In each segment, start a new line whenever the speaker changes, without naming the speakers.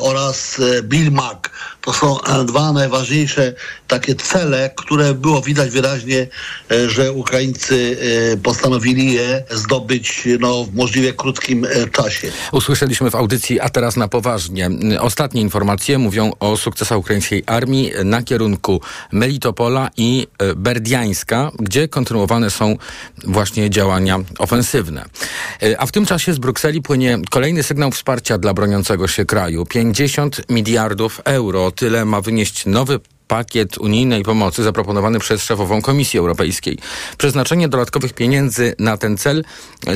oraz Bill Mack. To są dwa najważniejsze takie cele, które było widać wyraźnie, że Ukraińcy postanowili je zdobyć no, w możliwie krótkim czasie.
Usłyszeliśmy w audycji, a teraz na poważnie. Ostatnie informacje mówią o sukcesach ukraińskiej armii na kierunku Melitopola i Berdiańska, gdzie kontynuowane są właśnie działania ofensywne. E, a w tym czasie z Brukseli płynie kolejny sygnał wsparcia dla broniącego się kraju. 50 miliardów euro. Tyle ma wynieść nowy pakiet unijnej pomocy zaproponowany przez szefową Komisji Europejskiej. Przeznaczenie dodatkowych pieniędzy na ten cel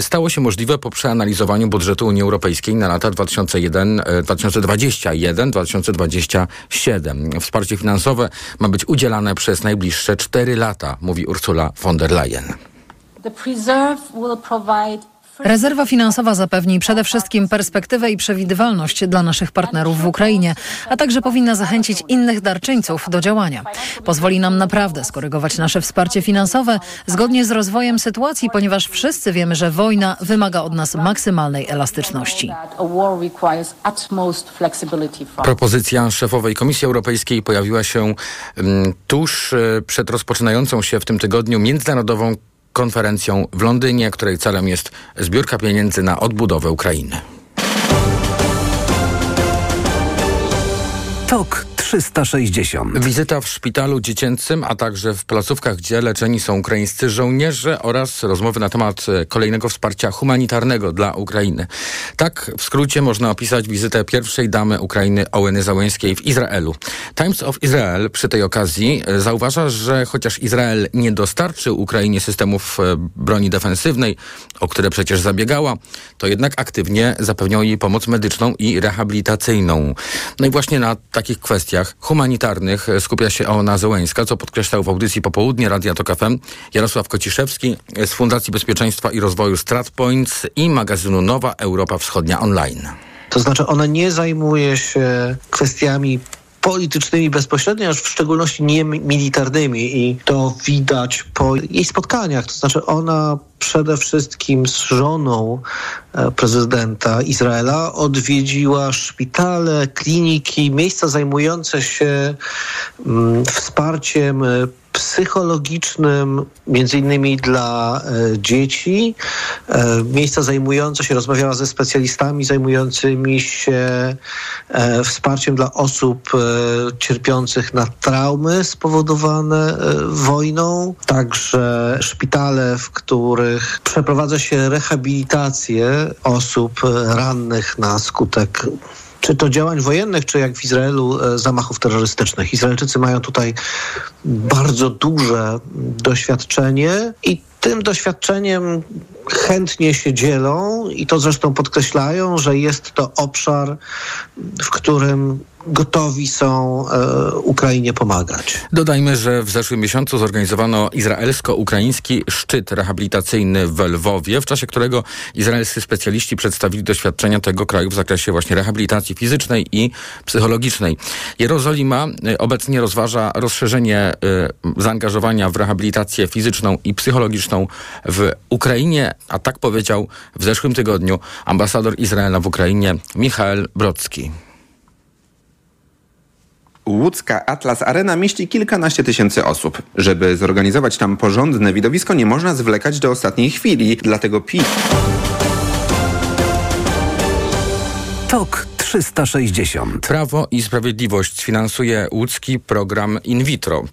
stało się możliwe po przeanalizowaniu budżetu Unii Europejskiej na lata 2021-2027. Wsparcie finansowe ma być udzielane przez najbliższe cztery lata, mówi Ursula von der Leyen. The preserve
will provide Rezerwa finansowa zapewni przede wszystkim perspektywę i przewidywalność dla naszych partnerów w Ukrainie, a także powinna zachęcić innych darczyńców do działania. Pozwoli nam naprawdę skorygować nasze wsparcie finansowe zgodnie z rozwojem sytuacji, ponieważ wszyscy wiemy, że wojna wymaga od nas maksymalnej elastyczności.
Propozycja szefowej Komisji Europejskiej pojawiła się um, tuż e, przed rozpoczynającą się w tym tygodniu międzynarodową konferencją w Londynie, której celem jest zbiórka pieniędzy na odbudowę Ukrainy.
Tok 360.
Wizyta w szpitalu dziecięcym, a także w placówkach, gdzie leczeni są ukraińscy żołnierze oraz rozmowy na temat e, kolejnego wsparcia humanitarnego dla Ukrainy. Tak w skrócie można opisać wizytę pierwszej damy Ukrainy Ołeny Załęskiej w Izraelu. Times of Israel przy tej okazji e, zauważa, że chociaż Izrael nie dostarczył Ukrainie systemów e, broni defensywnej, o które przecież zabiegała, to jednak aktywnie zapewniał jej pomoc medyczną i rehabilitacyjną. No i właśnie na takich kwestiach kwestiach humanitarnych skupia się Ona Zełęńska, co podkreślał w audycji Popołudnie Radia Tok FM Jarosław Kociszewski z Fundacji Bezpieczeństwa i Rozwoju StratPoints i magazynu Nowa Europa Wschodnia Online.
To znaczy ona nie zajmuje się kwestiami politycznymi bezpośrednio, aż w szczególności nie militarnymi i to widać po jej spotkaniach. To znaczy ona przede wszystkim z żoną e, prezydenta Izraela odwiedziła szpitale, kliniki, miejsca zajmujące się mm, wsparciem e, psychologicznym, między innymi dla e, dzieci. Miejsca zajmujące się, rozmawiała ze specjalistami zajmującymi się wsparciem dla osób cierpiących na traumy spowodowane wojną. Także szpitale, w których przeprowadza się rehabilitację osób rannych na skutek czy to działań wojennych, czy jak w Izraelu e, zamachów terrorystycznych. Izraelczycy mają tutaj bardzo duże doświadczenie i tym doświadczeniem chętnie się dzielą i to zresztą podkreślają, że jest to obszar, w którym gotowi są e, Ukrainie pomagać.
Dodajmy, że w zeszłym miesiącu zorganizowano izraelsko-ukraiński szczyt rehabilitacyjny w Lwowie, w czasie którego izraelscy specjaliści przedstawili doświadczenia tego kraju w zakresie właśnie rehabilitacji fizycznej i psychologicznej. Jerozolima e, obecnie rozważa rozszerzenie e, zaangażowania w rehabilitację fizyczną i psychologiczną w Ukrainie, a tak powiedział w zeszłym tygodniu ambasador Izraela w Ukrainie Michael Brocki.
Łódzka Atlas Arena mieści kilkanaście tysięcy osób. Żeby zorganizować tam porządne widowisko, nie można zwlekać do ostatniej chwili, dlatego PiS...
TOK 360.
Prawo i Sprawiedliwość finansuje łódzki program in vitro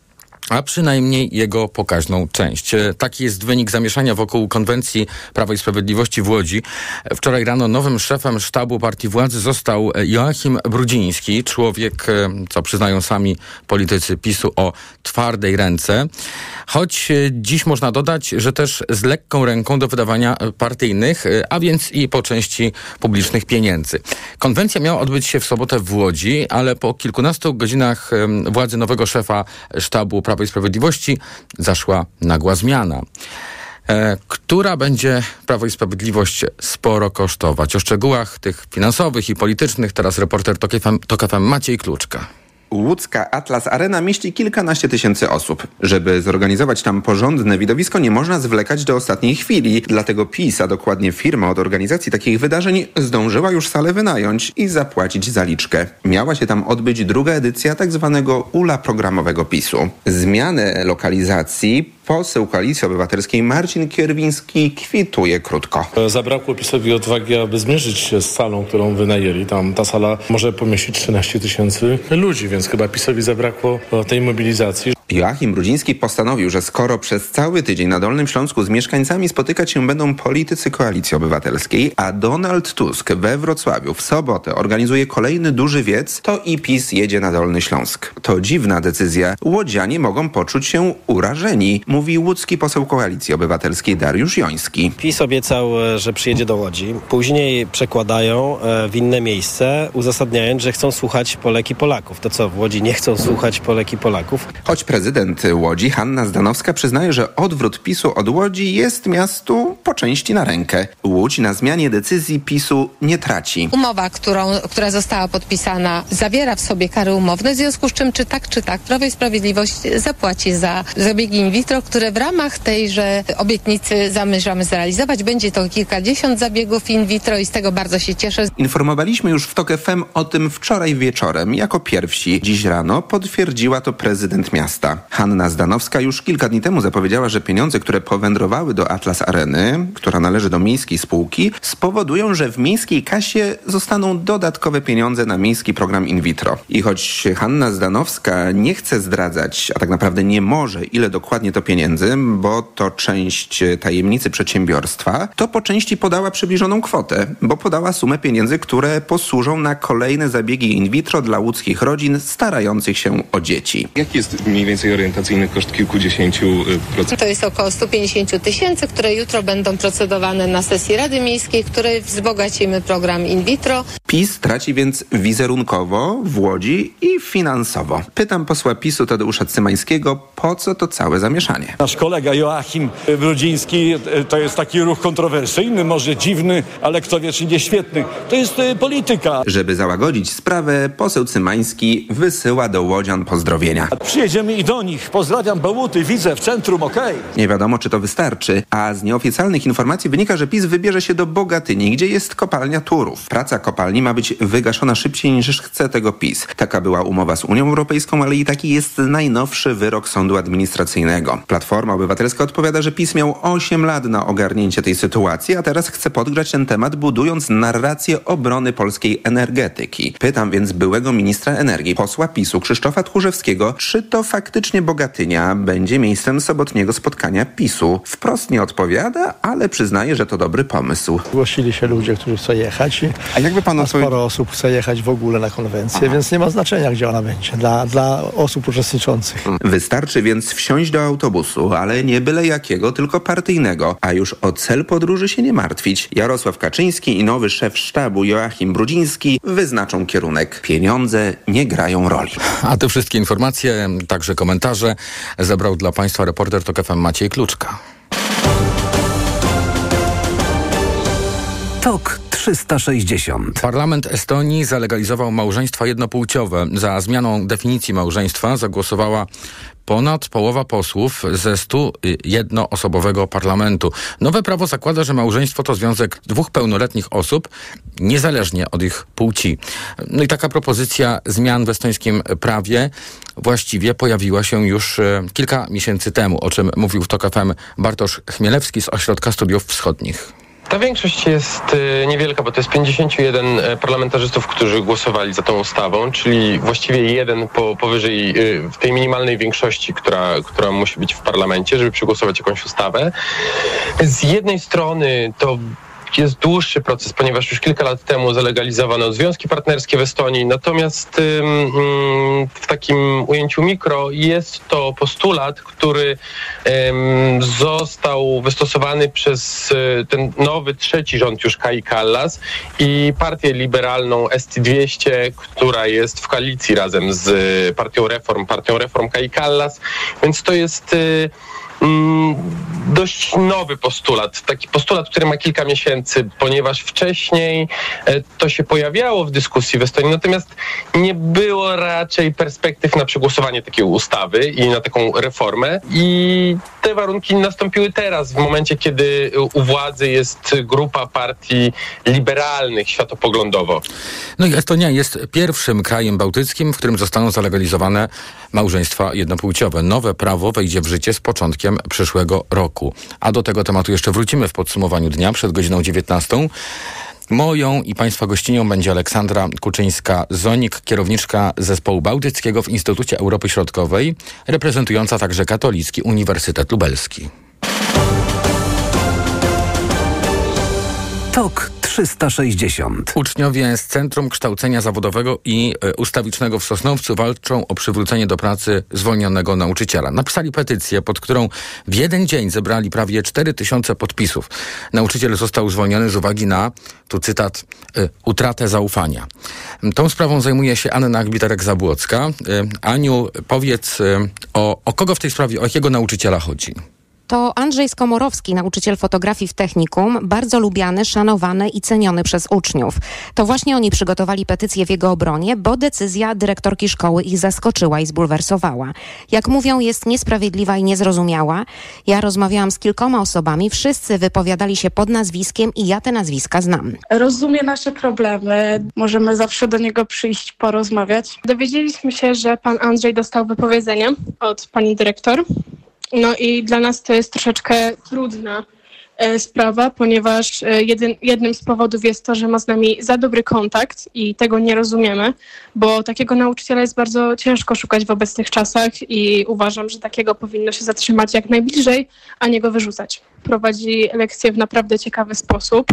a przynajmniej jego pokaźną część. E, taki jest wynik zamieszania wokół konwencji Prawa i Sprawiedliwości w Łodzi. Wczoraj rano nowym szefem sztabu partii władzy został Joachim Brudziński, człowiek, e, co przyznają sami politycy PiSu, o twardej ręce. Choć e, dziś można dodać, że też z lekką ręką do wydawania partyjnych, a więc i po części publicznych pieniędzy. Konwencja miała odbyć się w sobotę w Łodzi, ale po kilkunastu godzinach władzy nowego szefa sztabu Prawa Prawa i Sprawiedliwości zaszła nagła zmiana. E, która będzie Prawo i Sprawiedliwość sporo kosztować. O szczegółach tych finansowych i politycznych teraz reporter Tok FM Maciej Kluczka.
Łódzka Atlas Arena mieści kilkanaście tysięcy osób. Żeby zorganizować tam porządne widowisko, nie można zwlekać do ostatniej chwili. Dlatego PiS, a dokładnie firma od organizacji takich wydarzeń, zdążyła już salę wynająć i zapłacić zaliczkę. Miała się tam odbyć druga edycja tak zwanego ula programowego PiSu. Zmianę lokalizacji poseł Koalicji Obywatelskiej Marcin Kierwiński kwituje krótko.
Zabrakło PiSowi odwagi, aby zmierzyć się z salą, którą wynajęli. Tam ta sala może pomieścić 13 tysięcy ludzi, więc chyba PiSowi zabrakło tej mobilizacji.
Joachim Brudziński postanowił, że skoro przez cały tydzień na Dolnym Śląsku z mieszkańcami spotykać się będą politycy Koalicji Obywatelskiej, a Donald Tusk we Wrocławiu w sobotę organizuje kolejny duży wiec, to i PiS jedzie na Dolny Śląsk. To dziwna decyzja. Łodzianie mogą poczuć się urażeni, mówi łódzki poseł Koalicji Obywatelskiej Dariusz Joński.
PiS obiecał, e, że przyjedzie do Łodzi. Później przekładają e, w inne miejsce, uzasadniając, że chcą słuchać Polek i Polaków. To co, w Łodzi nie chcą słuchać Polek i Polaków?
Choć prezydent Łodzi Hanna Zdanowska przyznaje, że odwrót PiSu od Łodzi jest miastu po części na rękę. Łódź na zmianie decyzji PiSu nie traci.
Umowa, którą, która została podpisana, zawiera w sobie kary umowne, w związku z czym czy tak, czy tak, Prawo i Sprawiedliwość zapłaci za zabiegi in vitro, które w ramach tejże obietnicy zamierzamy zrealizować. Będzie to kilkadziesiąt zabiegów in vitro i z tego bardzo się cieszę.
Informowaliśmy już w TOK FM o tym wczoraj wieczorem, jako pierwsi. Dziś rano potwierdziła to prezydent miasta. Hanna Zdanowska już kilka dni temu zapowiedziała, że pieniądze, które powędrowały do Atlas Areny, która należy do miejskiej spółki, spowodują, że w miejskiej kasie zostaną dodatkowe pieniądze na miejski program in vitro. I choć Hanna Zdanowska nie chce zdradzać, a tak naprawdę nie może, ile dokładnie to pieniędzy, bo to część tajemnicy przedsiębiorstwa, to po części podała przybliżoną kwotę, bo podała sumę pieniędzy, które posłużą na kolejne zabiegi in vitro dla łódzkich rodzin starających się o dzieci.
Jaki jest mniej więcej orientacyjny koszt kilkudziesięciu y, procent?
To jest około 150 tysięcy, które jutro będą procedowane na sesji Rady Miejskiej, w której wzbogacimy program in vitro.
PiS traci więc wizerunkowo w Łodzi i finansowo. Pytam posła PiSu Tadeusza Cymańskiego, po co to całe zamieszanie?
Nasz kolega Joachim Brudziński e, to jest taki ruch kontrowersyjny, może dziwny, ale kto wie, czy nie świetny. To jest e, polityka.
Żeby załagodzić sprawę, poseł Cymański wysyła do Łodzian pozdrowienia.
Przyjedziemy i do nich. Pozdrawiam Bełuty, widzę w centrum, okej. Okay.
Nie wiadomo, czy to wystarczy, a z nieoficjalnych informacji wynika, że PiS wybierze się do Bogatyni, gdzie jest kopalnia Turów. Praca kopalni ma być wygaszona szybciej niż chce tego PiS. Taka była umowa z Unią Europejską, ale i taki jest najnowszy wyrok sądu administracyjnego. Platforma Obywatelska odpowiada, że PiS miał 8 lat na ogarnięcie tej sytuacji, a teraz chce podgrać ten temat, budując narrację obrony polskiej energetyki. Pytam więc byłego ministra energii, posła PiSu Krzysztofa Tchórzewskiego, czy to faktycznie Bogatynia będzie miejscem sobotniego spotkania PiSu. Wprost nie odpowiada, ale przyznaje, że to dobry pomysł.
Zgłosili się ludzie, którzy chcą jechać.
A jakby pan
a sporo osób chce jechać w ogóle na konwencję, Aha. więc nie ma znaczenia, gdzie ona będzie dla, dla osób uczestniczących.
Wystarczy więc wsiąść do autobusu, ale nie byle jakiego, tylko partyjnego, a już o cel podróży się nie martwić. Jarosław Kaczyński i nowy szef sztabu Joachim Brudziński wyznaczą kierunek. Pieniądze nie grają roli.
A te wszystkie informacje, także komentarze zebrał dla Państwa reporter TOK FM Maciej Kluczka.
TOK 360.
Parlament Estonii zalegalizował małżeństwa jednopłciowe. Za zmianą definicji małżeństwa zagłosowała ponad połowa posłów ze 101-osobowego parlamentu. Nowe prawo zakłada, że małżeństwo to związek dwóch pełnoletnich osób, niezależnie od ich płci. No i taka propozycja zmian w estońskim prawie właściwie pojawiła się już e, kilka miesięcy temu, o czym mówił w TOK FM Bartosz Chmielewski z Ośrodka Studiów Wschodnich.
Ta większość jest y, niewielka, bo to jest 51 e, parlamentarzystów, którzy głosowali za tą ustawą, czyli właściwie jeden po, powyżej y, tej minimalnej większości, która, która musi być w parlamencie, żeby przegłosować jakąś ustawę. Z jednej strony to jest dłuższy proces, ponieważ już kilka lat temu zalegalizowano związki partnerskie w Estonii. Natomiast w takim ujęciu mikro jest to postulat, który został wystosowany przez e, ten nowy trzeci rząd już Kai Kallas i partię liberalną ST200, która jest w koalicji razem z partią Reform, partią Reform Kai Kallas. Więc to jest e, dość nowy postulat, taki postulat, który ma kilka miesięcy, ponieważ wcześniej e, to się pojawiało w dyskusji w Estonii, natomiast nie było raczej perspektyw na przegłosowanie takiej ustawy i na taką reformę i te warunki nastąpiły teraz, w momencie, kiedy u władzy jest grupa partii liberalnych światopoglądowo.
No i Estonia jest pierwszym krajem bałtyckim, w którym zostaną zalegalizowane małżeństwa jednopłciowe. Nowe prawo wejdzie w życie z początkiem przyszłego roku. A do tego tematu jeszcze wrócimy w podsumowaniu dnia przed godziną 19. Moją i Państwa gościnią będzie Aleksandra Kuczyńska-Zonik, kierowniczka Zespołu Bałtyckiego w Instytucie Europy Środkowej, reprezentująca także Katolicki Uniwersytet Lubelski.
TOK 360.
Uczniowie z Centrum Kształcenia Zawodowego i e, Ustawicznego w Sosnowcu walczą o przywrócenie do pracy zwolnionego nauczyciela. Napisali petycję, pod którą w jeden dzień zebrali prawie 4 tysiące podpisów. Nauczyciel został zwolniony z uwagi na, tu cytat, e, utratę zaufania. Tą sprawą zajmuje się Anna Gbiterek-Zabłocka. E, Aniu, powiedz, o, o kogo w tej sprawie, o jakiego nauczyciela chodzi?
To Andrzej Skomorowski, nauczyciel fotografii w technikum, bardzo lubiany, szanowany i ceniony przez uczniów. To właśnie oni przygotowali petycję w jego obronie, bo decyzja dyrektorki szkoły ich zaskoczyła i zbulwersowała. Jak mówią, jest niesprawiedliwa i niezrozumiała. Ja rozmawiałam z kilkoma osobami, wszyscy wypowiadali się pod nazwiskiem i ja te nazwiska znam.
Rozumie nasze problemy, możemy zawsze do niego przyjść, porozmawiać. Dowiedzieliśmy się, że pan Andrzej dostał wypowiedzenie od pani dyrektor no i dla nas to jest troszeczkę trudna e, sprawa, ponieważ e, jednym z powodów jest to, że ma z nami za dobry kontakt i tego nie rozumiemy, bo takiego nauczyciela jest bardzo ciężko szukać w obecnych czasach i uważam, że takiego powinno się zatrzymać jak najbliżej, a nie go wyrzucać prowadzi lekcje w naprawdę ciekawy sposób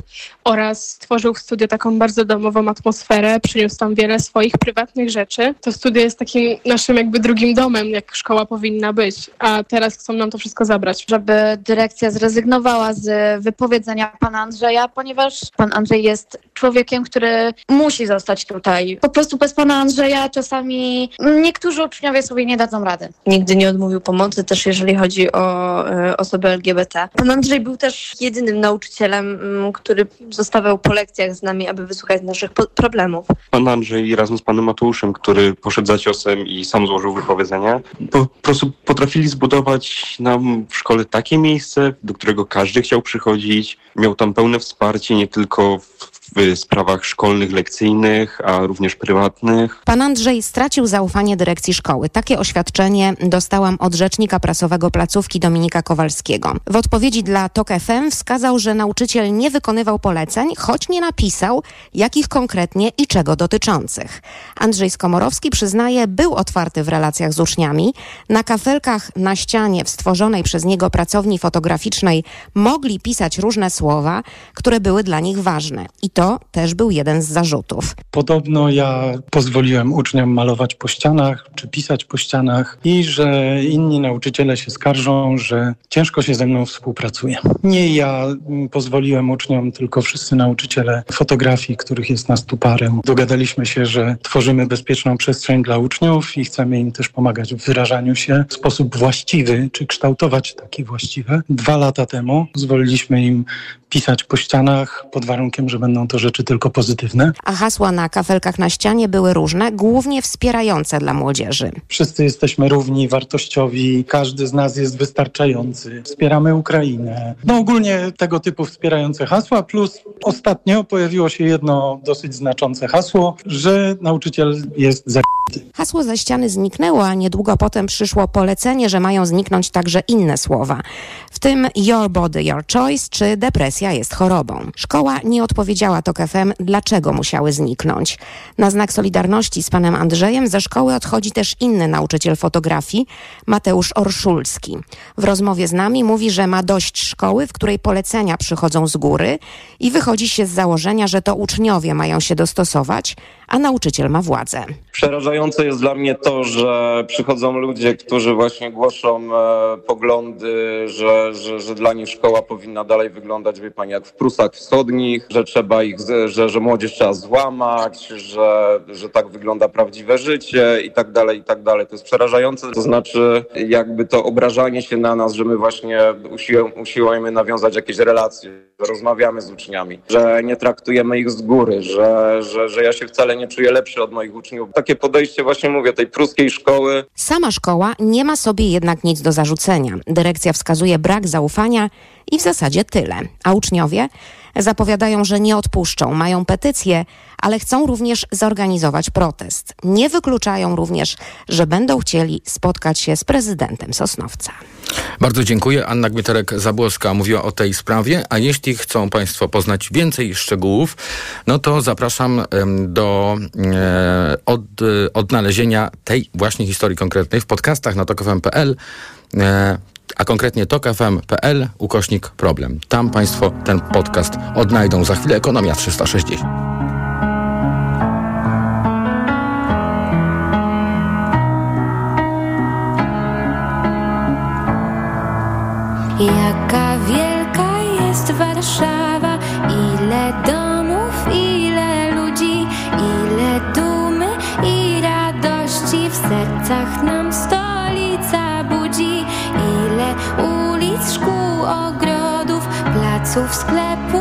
oraz stworzył w studiu taką bardzo domową atmosferę, przyniósł tam wiele swoich prywatnych rzeczy. To studio jest takim naszym jakby drugim domem, jak szkoła powinna być, a teraz chcą nam to wszystko zabrać.
Żeby dyrekcja zrezygnowała z wypowiedzenia pana Andrzeja, ponieważ pan Andrzej jest człowiekiem, który musi zostać tutaj. Po prostu bez pana Andrzeja czasami niektórzy uczniowie sobie nie dadzą rady.
Nigdy nie odmówił pomocy, też jeżeli chodzi o y, osoby LGBT. Pan Andrzej był też jedynym nauczycielem, mm, który zostawał po lekcjach z nami, aby wysłuchać naszych problemów.
Pan Andrzej razem z panem Mateuszem, który poszedł za ciosem i sam złożył wypowiedzenie, po prostu potrafili zbudować nam w szkole takie miejsce, do którego każdy chciał przychodzić. Miał tam pełne wsparcie, nie tylko w w sprawach szkolnych, lekcyjnych, a również prywatnych.
Pan Andrzej stracił zaufanie dyrekcji szkoły. Takie oświadczenie dostałam od rzecznika prasowego placówki Dominika Kowalskiego. W odpowiedzi dla TOK FM wskazał, że nauczyciel nie wykonywał poleceń, choć nie napisał, jakich konkretnie i czego dotyczących. Andrzej Skomorowski przyznaje, był otwarty w relacjach z uczniami. Na kafelkach na ścianie w stworzonej przez niego pracowni fotograficznej mogli pisać różne słowa, które były dla nich ważne. I to to też był jeden z zarzutów.
Podobno ja pozwoliłem uczniom malować po ścianach czy pisać po ścianach i że inni nauczyciele się skarżą, że ciężko się ze mną współpracuje. Nie ja pozwoliłem uczniom, tylko wszyscy nauczyciele fotografii, których jest nas tu parę. Dogadaliśmy się, że tworzymy bezpieczną przestrzeń dla uczniów i chcemy im też pomagać w wyrażaniu się w sposób właściwy, czy kształtować taki właściwy. Dwa lata temu pozwoliliśmy im pisać po ścianach pod warunkiem, że będą to rzeczy tylko pozytywne.
A hasła na kafelkach na ścianie były różne, głównie wspierające dla młodzieży.
Wszyscy jesteśmy równi, wartościowi, każdy z nas jest wystarczający. Wspieramy Ukrainę. No ogólnie tego typu wspierające hasła, plus ostatnio pojawiło się jedno dosyć znaczące hasło, że nauczyciel jest za
Hasło ze ściany zniknęło, a niedługo potem przyszło polecenie, że mają zniknąć także inne słowa, w tym Your Body, Your Choice czy Depresja jest chorobą. Szkoła nie odpowiedziała TOK FM, dlaczego musiały zniknąć. Na znak solidarności z panem Andrzejem ze szkoły odchodzi też inny nauczyciel fotografii, Mateusz Orszulski. W rozmowie z nami mówi, że ma dość szkoły, w której polecenia przychodzą z góry i wychodzi się z założenia, że to uczniowie mają się dostosować, a nauczyciel ma władzę.
Przerażające jest dla mnie to, że przychodzą ludzie, którzy właśnie głoszą e, poglądy, że, że, że dla nich szkoła powinna dalej wyglądać, wie pani, jak w Prusach Wschodnich, że trzeba ich, że, że młodzież trzeba złamać, że, że tak wygląda prawdziwe życie i tak dalej, i tak dalej. To jest przerażające, to znaczy jakby to obrażanie się na nas, że my właśnie usiłujemy nawiązać jakieś relacje, że rozmawiamy z uczniami, że nie traktujemy ich z góry, że, że, że ja się wcale nie czuję lepszy od moich uczniów. Takie podejście właśnie mówię, tej pruskiej szkoły.
Sama szkoła nie ma sobie jednak nic do zarzucenia. Dyrekcja wskazuje brak zaufania i w zasadzie tyle. A uczniowie zapowiadają, że nie odpuszczą, mają petycję, ale chcą również zorganizować protest. Nie wykluczają również, że będą chcieli spotkać się z prezydentem Sosnowca.
Bardzo dziękuję. Anna Gmiterek-Zabłoska mówiła o tej sprawie, a jeśli chcą Państwo poznać więcej szczegółów, no to zapraszam do e, od, odnalezienia tej właśnie historii konkretnej w podcastach na tokfm.pl e, a konkretnie tokfm.pl ukośnik problem. Tam Państwo ten podcast odnajdą za chwilę Ekonomia 360.
Jaka wielka jest Warszawa, ile domów, ile ludzi, ile dumy i radości w sercach nam placów, sklepów,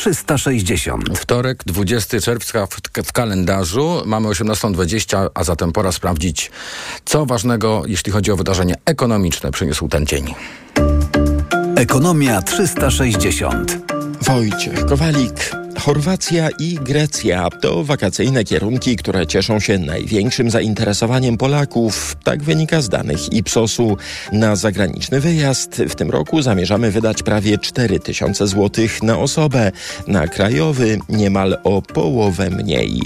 360.
Wtorek, 20 czerwca w, w kalendarzu. Mamy 18.20, a zatem pora sprawdzić, co ważnego, jeśli chodzi o wydarzenie ekonomiczne, przyniósł ten dzień.
Ekonomia 360.
Wojciech Kowalik. Chorwacja i Grecja to wakacyjne kierunki, które cieszą się największym zainteresowaniem Polaków. Tak wynika z danych Ipsosu. Na zagraniczny wyjazd w tym roku zamierzamy wydać prawie 4 tysiące złotych na osobę. Na krajowy niemal o połowę mniej.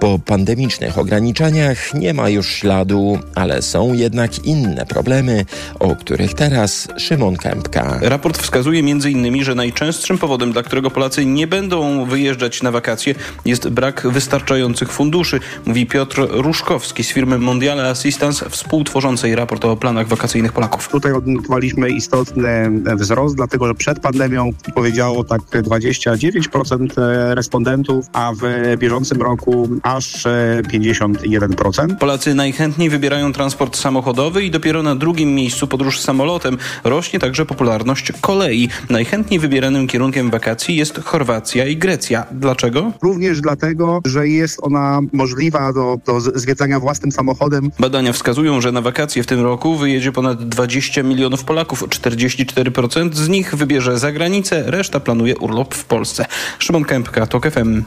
Po pandemicznych ograniczeniach nie ma już śladu, ale są jednak inne problemy, o których teraz Szymon Kępka.
Raport wskazuje m.in., że najczęstszym powodem, dla którego Polacy nie będą wyjeżdżać na wakacje jest brak wystarczających funduszy, mówi Piotr Ruszkowski z firmy Mondiale Assistance, współtworzącej raport o planach wakacyjnych Polaków.
Tutaj odnotowaliśmy istotny wzrost, dlatego że przed pandemią powiedziało tak 29% respondentów, a w bieżącym roku aż 51%.
Polacy najchętniej wybierają transport samochodowy i dopiero na drugim miejscu podróż samolotem. Rośnie także popularność kolei. Najchętniej wybieranym kierunkiem wakacji jest Chorwacja i Grecja. Dlaczego?
Również dlatego, że jest ona możliwa do, do zwiedzania własnym samochodem.
Badania wskazują, że na wakacje w tym roku wyjedzie ponad 20 milionów Polaków. 44% z nich wybierze za granicę, reszta planuje urlop w Polsce. Szymon Kępka, TOK FM.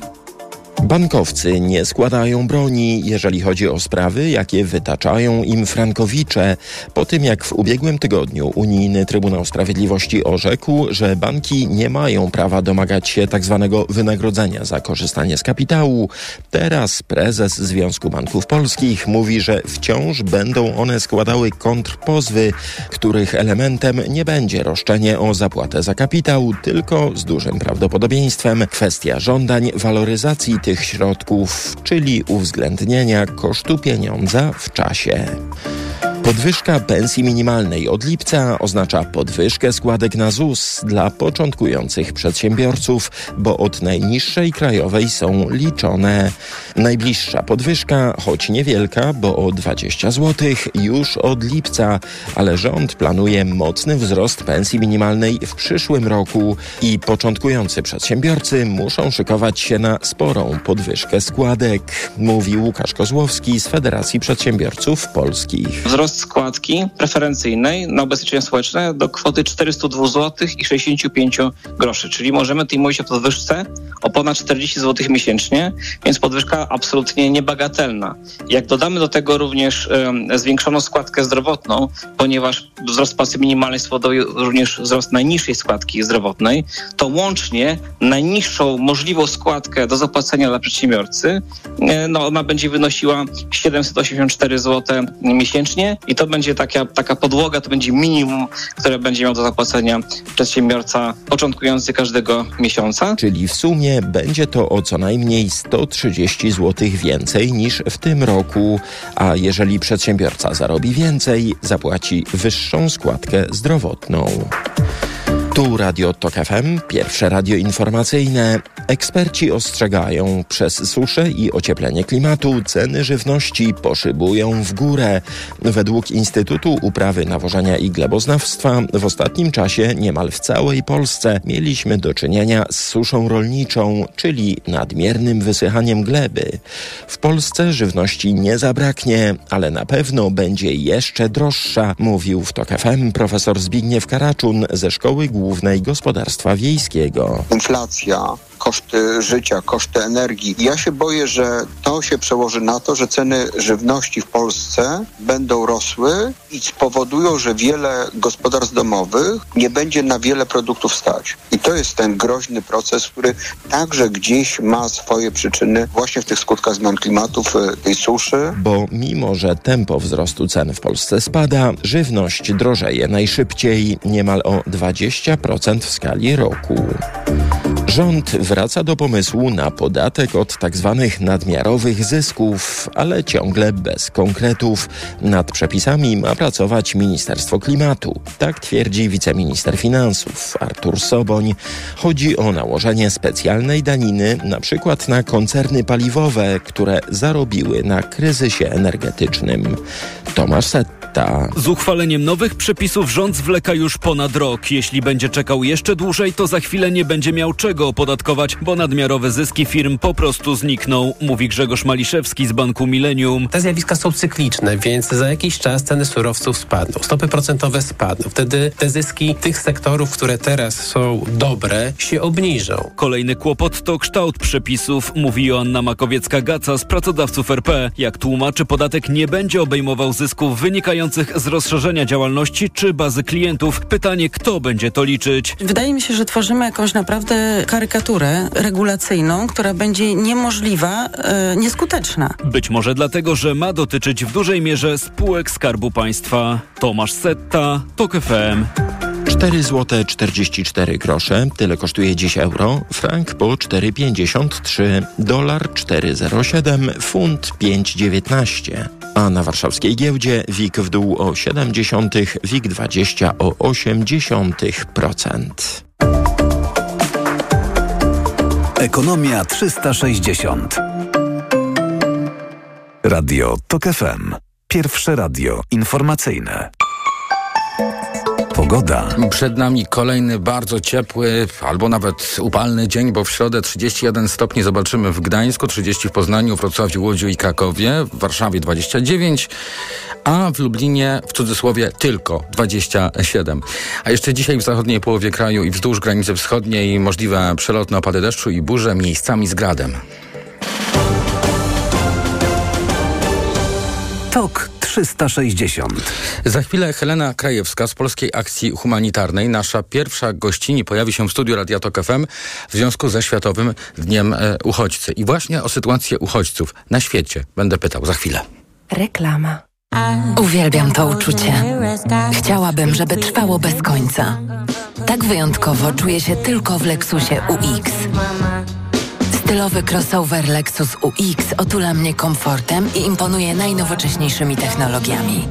Bankowcy nie składają broni, jeżeli chodzi o sprawy, jakie wytaczają im frankowicze. Po tym, jak w ubiegłym tygodniu Unijny Trybunał Sprawiedliwości orzekł, że banki nie mają prawa domagać się tzw. Tak wynagrodzenia za korzystanie z kapitału, teraz prezes Związku Banków Polskich mówi, że wciąż będą one składały kontrpozwy, których elementem nie będzie roszczenie o zapłatę za kapitał, tylko z dużym prawdopodobieństwem kwestia żądań waloryzacji tych środków, czyli uwzględnienia kosztu pieniądza w czasie. Podwyżka pensji minimalnej od lipca oznacza podwyżkę składek na ZUS dla początkujących przedsiębiorców, bo od najniższej krajowej są liczone. Najbliższa podwyżka, choć niewielka, bo o 20 zł, już od lipca, ale rząd planuje mocny wzrost pensji minimalnej w przyszłym roku i początkujący przedsiębiorcy muszą szykować się na sporą podwyżkę składek, mówi Łukasz Kozłowski z Federacji Przedsiębiorców Polskich.
Wzrost składki preferencyjnej na ubezpieczenia społeczne do kwoty 402 zł i 65 groszy, czyli możemy tutaj mówić o podwyżce o ponad 40 zł miesięcznie, więc podwyżka absolutnie niebagatelna. Jak dodamy do tego również um, zwiększoną składkę zdrowotną, ponieważ wzrost płacy minimalnej spowoduje również wzrost najniższej składki zdrowotnej, to łącznie najniższą możliwą składkę do zapłacenia dla przedsiębiorcy, e, no ona będzie wynosiła 784 zł miesięcznie i to będzie taka, taka podłoga, to będzie minimum, które będzie miał do zapłacenia przedsiębiorca początkujący każdego miesiąca.
Czyli w sumie będzie to o co najmniej 130 zł więcej niż w tym roku, a jeżeli przedsiębiorca zarobi więcej, zapłaci wyższą składkę zdrowotną. Tu Radio Tok FM, pierwsze radio informacyjne. Eksperci ostrzegają, przez suszę i ocieplenie klimatu ceny żywności poszybują w górę. Według Instytutu Uprawy Nawożenia i Gleboznawstwa w ostatnim czasie niemal w całej Polsce mieliśmy do czynienia z suszą rolniczą, czyli nadmiernym wysychaniem gleby. W Polsce żywności nie zabraknie, ale na pewno będzie jeszcze droższa, mówił w Tok FM profesor Zbigniew Karaczun ze Szkoły Głównej Gospodarstwa Wiejskiego.
Inflacja, koszty życia, koszty energii. Ja się boję, że to się przełoży na to, że ceny żywności w Polsce będą rosły i spowodują, że wiele gospodarstw domowych nie będzie na wiele produktów stać. I to jest ten groźny proces, który także gdzieś ma swoje przyczyny właśnie w tych skutkach zmian klimatu, w tej suszy.
Bo mimo, że tempo wzrostu cen w Polsce spada, żywność drożeje najszybciej, niemal o 20% w skali roku. Rząd wraca do pomysłu na podatek od tzw. Tak nadmiarowych zysków, ale ciągle bez konkretów. Nad przepisami ma pracować Ministerstwo Klimatu. Tak twierdzi wiceminister finansów Artur Soboń. Chodzi o nałożenie specjalnej daniny na przykład na koncerny paliwowe, które zarobiły na kryzysie energetycznym. Tomasz Setta.
Z uchwaleniem nowych przepisów rząd zwleka już ponad rok. Jeśli będzie czekał jeszcze dłużej, to za chwilę nie będzie miał czego opodatkować, bo nadmiarowe zyski firm po prostu znikną, mówi Grzegorz Maliszewski z Banku Millennium.
Te zjawiska są cykliczne, więc za jakiś czas ceny surowców spadną, stopy procentowe spadną. Wtedy te zyski tych sektorów, które teraz są dobre, się obniżą.
Kolejny kłopot to kształt przepisów, mówi Joanna Makowiecka-Gaca z pracodawców RP. Jak tłumaczy, podatek nie będzie obejmował zysków wynikających z rozszerzenia działalności czy bazy klientów. Pytanie, kto będzie to liczyć?
Wydaje mi się, że tworzymy jakąś naprawdę karykaturę regulacyjną, która będzie niemożliwa, e, nieskuteczna.
Być może dlatego, że ma dotyczyć w dużej mierze spółek Skarbu Państwa. Tomasz Setta, TOK FM.
4 zł 44 grosze, tyle kosztuje dziś euro, frank po 4,53, dolar 4,07, funt 5,19. A na warszawskiej giełdzie WIG w dół o 0,7, WIG 20 o 0,8%.
Ekonomia 360. Radio TOK FM. Pierwsze radio informacyjne. Pogoda.
Przed nami kolejny bardzo ciepły, albo nawet upalny dzień, bo w środę 31 stopni zobaczymy w Gdańsku, 30 w Poznaniu, Wrocławiu, Łodziu i Krakowie, w Warszawie 29, a w Lublinie w cudzysłowie tylko 27. A jeszcze dzisiaj w zachodniej połowie kraju i wzdłuż granicy wschodniej możliwe przelotne opady deszczu i burze miejscami z gradem.
TOK 360.
Za chwilę Helena Krajewska z Polskiej Akcji Humanitarnej, nasza pierwsza gościni, pojawi się w studiu Radia Tok FM w związku ze Światowym Dniem e, Uchodźcy. I właśnie o sytuację uchodźców na świecie będę pytał za chwilę.
Reklama. Uwielbiam to uczucie. Chciałabym, żeby trwało bez końca. Tak wyjątkowo czuję się tylko w Lexusie UX. Stylowy crossover Lexus UX otula mnie komfortem i imponuje najnowocześniejszymi technologiami.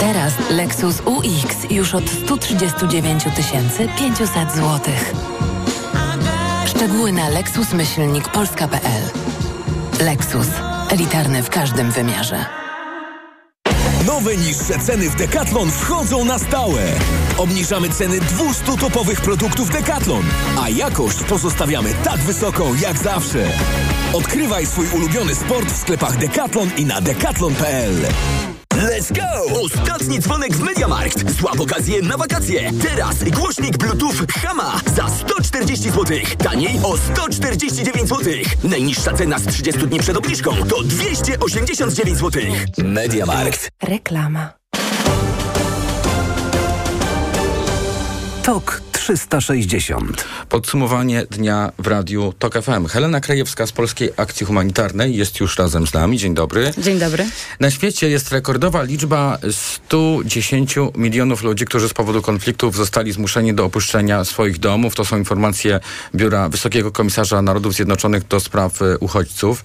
Teraz Lexus UX już od 139 500 zł. Szczegóły na lexusmyślnikpolska.pl Lexus. Elitarny w każdym wymiarze.
Nowe niższe ceny w Decathlon wchodzą na stałe. Obniżamy ceny 200 topowych produktów Decathlon, a jakość pozostawiamy tak wysoką jak zawsze. Odkrywaj swój ulubiony sport w sklepach Decathlon i na decathlon.pl.
Let's go! Ostatni dzwonek w Mediamarkt. Złap okazję na wakacje. Teraz głośnik Bluetooth Hama za 140 zł. Taniej o 149 zł. Najniższa cena z 30 dni przed obniżką to 289 zł. Mediamarkt.
Reklama.
TOK 360.
Podsumowanie dnia w radiu TOK FM. Helena Krajewska z Polskiej Akcji Humanitarnej jest już razem z nami. Dzień dobry.
Dzień dobry.
Na świecie jest rekordowa liczba 110 milionów ludzi, którzy z powodu konfliktów zostali zmuszeni do opuszczenia swoich domów. To są informacje Biura Wysokiego Komisarza Narodów Zjednoczonych do spraw e, uchodźców.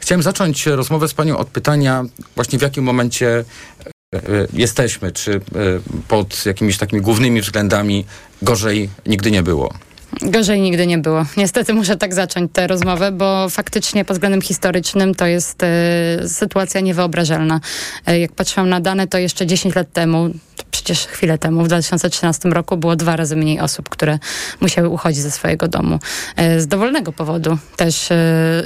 Chciałem zacząć rozmowę z panią od pytania właśnie w jakim momencie e, jesteśmy, czy e, pod jakimiś takimi głównymi względami gorzej nigdy nie było.
Gorzej nigdy nie było. Niestety muszę tak zacząć tę rozmowę, bo faktycznie pod względem historycznym to jest e, sytuacja niewyobrażalna. E, jak patrzyłam na dane, to jeszcze 10 lat temu, przecież chwilę temu, w 2013 roku było dwa razy mniej osób, które musiały uchodzić ze swojego domu. E, z dowolnego powodu też e,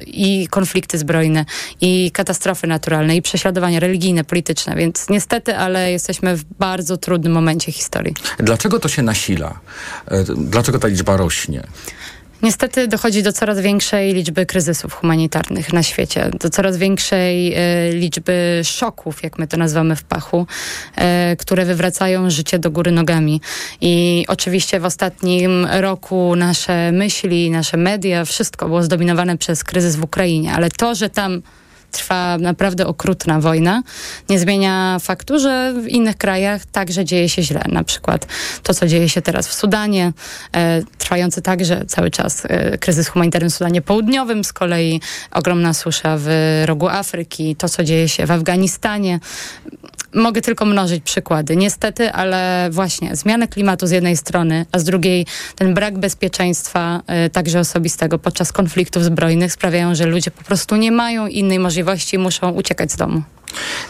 i konflikty zbrojne, i katastrofy naturalne, i prześladowania religijne, polityczne, więc niestety, ale jesteśmy w bardzo trudnym momencie historii.
Dlaczego to się nasila? E, Dlaczego ta liczba rośnie?
Niestety dochodzi do coraz większej liczby kryzysów humanitarnych na świecie, do coraz większej e, liczby szoków, jak my to nazywamy w pachu, e, które wywracają życie do góry nogami. I oczywiście w ostatnim roku nasze myśli, nasze media, wszystko było zdominowane przez kryzys w Ukrainie, ale to, że tam trwa naprawdę okrutna wojna, nie zmienia faktu, że w innych krajach także dzieje się źle. Na przykład to, co dzieje się teraz w Sudanie, e, trwający także cały czas e, kryzys humanitarny w Sudanie Południowym, z kolei ogromna susza w rogu Afryki, to, co dzieje się w Afganistanie. Mogę tylko mnożyć przykłady. Niestety, ale właśnie zmiany klimatu z jednej strony, a z drugiej ten brak bezpieczeństwa, e, także osobistego podczas konfliktów zbrojnych sprawiają, że ludzie po prostu nie mają innej możliwości, muszą uciekać z domu.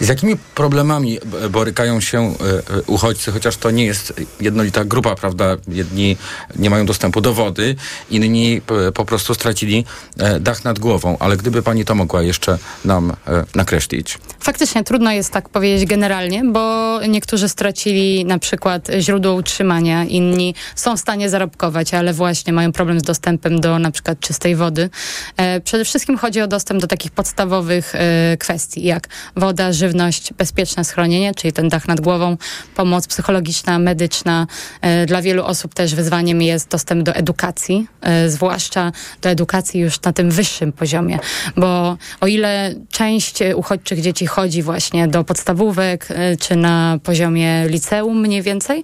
Z jakimi problemami borykają się e, e, uchodźcy, chociaż to nie jest jednolita grupa, prawda? Jedni nie mają dostępu do wody, inni p- po prostu stracili e, dach nad głową. Ale gdyby pani to mogła jeszcze nam e, nakreślić.
Faktycznie trudno jest tak powiedzieć generalnie, bo niektórzy stracili na przykład źródło utrzymania, inni są w stanie zarobkować, ale właśnie mają problem z dostępem do na przykład czystej wody. E, przede wszystkim chodzi o dostęp do takich podstawowych e, kwestii, jak woda, żywność, bezpieczne schronienie, czyli ten dach nad głową, pomoc psychologiczna, medyczna. E, dla wielu osób też wyzwaniem jest dostęp do edukacji, e, zwłaszcza do edukacji już na tym wyższym poziomie, bo o ile część uchodźczych dzieci chodzi właśnie do podstawówek, e, czy na poziomie liceum mniej więcej,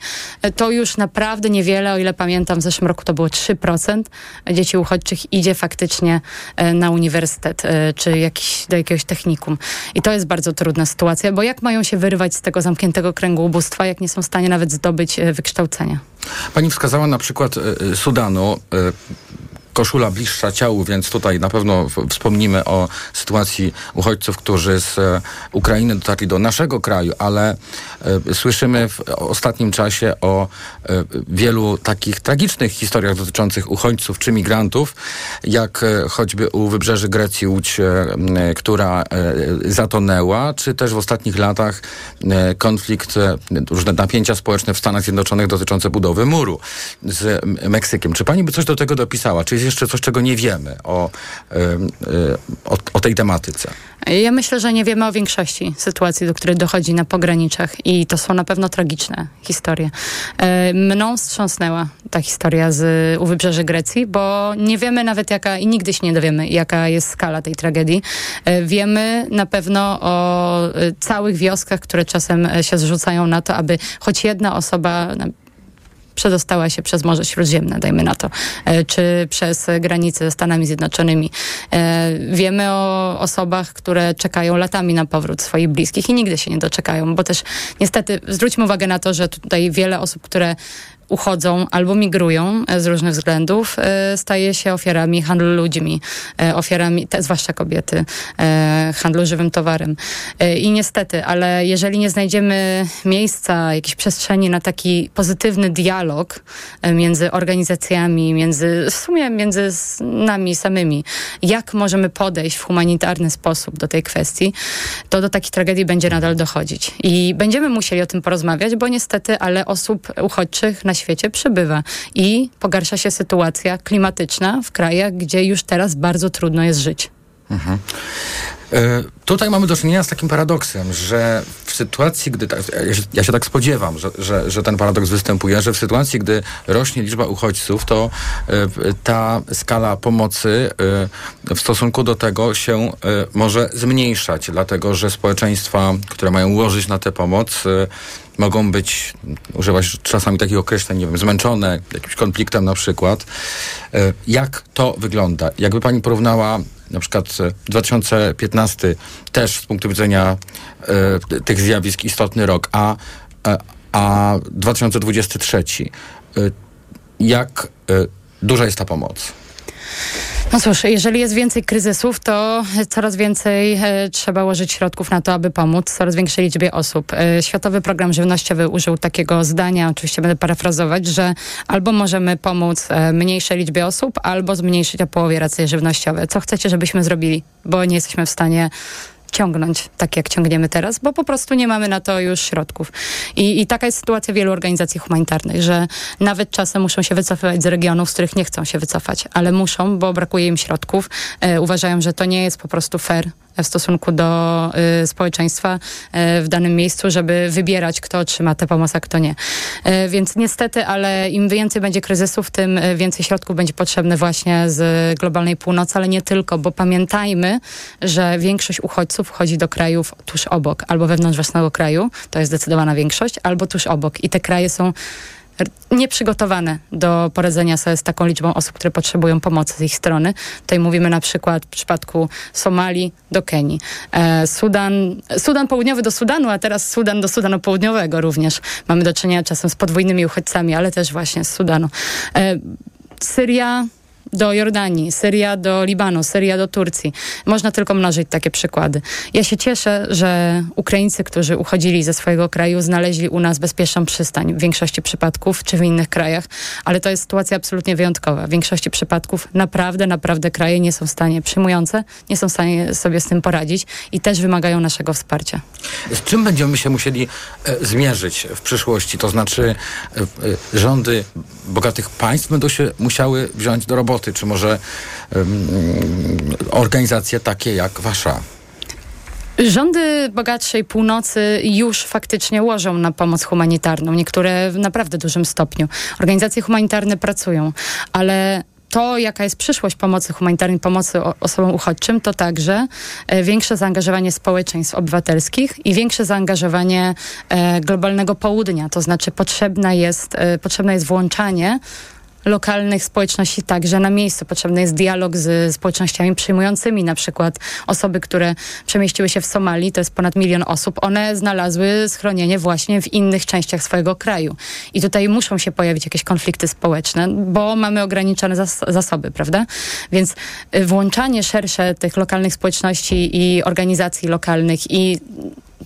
to już naprawdę niewiele, o ile pamiętam, w zeszłym roku to było 3% dzieci uchodźczych idzie faktycznie na uniwersytet, czy jakiś, do jakiegoś technikum. I to jest bardzo trudna sytuacja, bo jak mają się wyrywać z tego zamkniętego kręgu ubóstwa, jak nie są w stanie nawet zdobyć e, wykształcenia?
Pani wskazała na przykład e, e, Sudanu. Koszula bliższa ciału, więc tutaj na pewno wspomnimy o sytuacji uchodźców, którzy z e, Ukrainy dotarli do naszego kraju, ale e, słyszymy w ostatnim czasie o e, wielu takich tragicznych historiach dotyczących uchodźców czy migrantów, jak choćby u wybrzeży Grecji Łódź, która zatonęła, czy też w ostatnich latach konflikt, różne napięcia społeczne w Stanach Zjednoczonych dotyczące budowy muru z Meksykiem. Czy pani by coś do tego dopisała? Czy jest jeszcze coś, czego nie wiemy o, e, o, o tej tematyce?
Ja myślę, że nie wiemy o większości sytuacji, do których dochodzi na pograniczach i to są na pewno tragiczne historie. E, Mną wstrząsnęła ta historia z u wybrzeży Grecji, bo nie wiemy nawet jaka, i nigdy się nie dowiemy, jaka jest skala tej tragedii. E, Wiemy na pewno o całych wioskach, które czasem się zrzucają na to, aby choć jedna osoba przedostała się przez Morze Śródziemne, dajmy na to, e, czy przez granicę ze Stanami Zjednoczonymi. E, wiemy o osobach, które czekają latami na powrót swoich bliskich i nigdy się nie doczekają, bo też niestety zwróćmy uwagę na to, że tutaj wiele osób, które uchodzą albo migrują e, z różnych względów, e, staje się ofiarami handlu ludźmi, e, ofiarami, te, zwłaszcza kobiety, handlu żywym towarem. I niestety, ale jeżeli nie znajdziemy miejsca, jakiejś przestrzeni na taki pozytywny dialog między organizacjami, między, w sumie między nami samymi, jak możemy podejść w humanitarny sposób do tej kwestii, to do takich tragedii będzie nadal dochodzić. I będziemy musieli o tym porozmawiać, bo niestety, ale osób uchodźczych na świecie przybywa i pogarsza się sytuacja klimatyczna w krajach, gdzie już teraz bardzo trudno jest żyć. Mhm.
E, tutaj mamy do czynienia z takim paradoksem, że w sytuacji, gdy. ja, się, tak spodziewam, że, że, że, ten paradoks występuje, że w sytuacji, gdy rośnie liczba uchodźców, to e, ta skala pomocy e, w stosunku do tego się może zmniejszać, dlatego że społeczeństwa, które mają ułożyć na tę pomoc, mogą być, używać czasami takich określeń, nie wiem, zmęczone jakimś konfliktem na przykład. Jak to wygląda? Jakby pani porównała na przykład 2015 też z punktu widzenia e, tych zjawisk istotny rok, a, a, a 2023 e, jak e, duża jest ta pomoc?
No cóż, jeżeli jest więcej kryzysów, to coraz więcej e, trzeba łożyć środków na to, aby pomóc coraz większej liczbie osób. E, Światowy Program Żywnościowy użył takiego zdania, oczywiście będę parafrazować, że albo możemy pomóc e, mniejszej liczbie osób, albo zmniejszyć o połowie racje żywnościowe. Co chcecie, żebyśmy zrobili? Bo nie jesteśmy w stanie ciągnąć tak, jak ciągniemy teraz, bo po prostu nie mamy na to już środków. I, I, taka jest sytuacja wielu organizacji humanitarnych, że nawet czasem muszą się wycofywać z regionów, z których nie chcą się wycofać, ale muszą, bo brakuje im środków. E, uważają, że to nie jest po prostu fair w stosunku do y, społeczeństwa y, w danym miejscu, żeby wybierać, kto otrzyma tę pomoc, a kto nie. Y, więc niestety, ale im więcej będzie kryzysów, tym y, więcej środków będzie potrzebne właśnie z globalnej północy, ale nie tylko, bo pamiętajmy, że większość uchodźców wchodzi do krajów tuż obok, albo wewnątrz własnego kraju, to jest zdecydowana większość, albo tuż obok. I te kraje są nieprzygotowane do poradzenia sobie z taką liczbą osób, które potrzebują pomocy z ich strony. Tutaj mówimy na przykład w przypadku Somalii do Kenii. E, Sudan, Sudan Południowy do Sudanu, a teraz Sudan do Sudanu Południowego również. Mamy do czynienia czasem z podwójnymi uchodźcami, ale też właśnie z Sudanu. E, Syria do Jordanii, Syria do Libanu, Syria do Turcji. Można tylko mnożyć takie przykłady. Ja się cieszę, że Ukraińcy, którzy uchodzili ze swojego kraju, znaleźli u nas bezpieczną przystań w większości przypadków, czy w innych krajach, ale to jest sytuacja absolutnie wyjątkowa. W większości przypadków naprawdę, naprawdę kraje nie są w stanie, przyjmujące, nie są w stanie sobie z tym poradzić i też wymagają naszego wsparcia.
Z czym będziemy się musieli e, zmierzyć w przyszłości? To znaczy e, e, rządy bogatych państw będą się musiały wziąć do roboty czy może um, organizacje takie jak wasza?
Rządy bogatszej północy już faktycznie łożą na pomoc humanitarną, niektóre w naprawdę dużym stopniu. Organizacje humanitarne pracują, ale to, jaka jest przyszłość pomocy humanitarnej, pomocy osobom uchodźczym, to także e, większe zaangażowanie społeczeństw obywatelskich i większe zaangażowanie e, globalnego południa. To znaczy potrzebna jest, e, potrzebne jest włączanie lokalnych społeczności także na miejscu. Potrzebny jest dialog z społecznościami przyjmującymi, na przykład osoby, które przemieściły się w Somalii, to jest ponad milion osób, one znalazły schronienie właśnie w innych częściach swojego kraju. I tutaj muszą się pojawić jakieś konflikty społeczne, bo mamy ograniczone zas zasoby, prawda? Więc y, włączanie szersze tych lokalnych społeczności i organizacji lokalnych i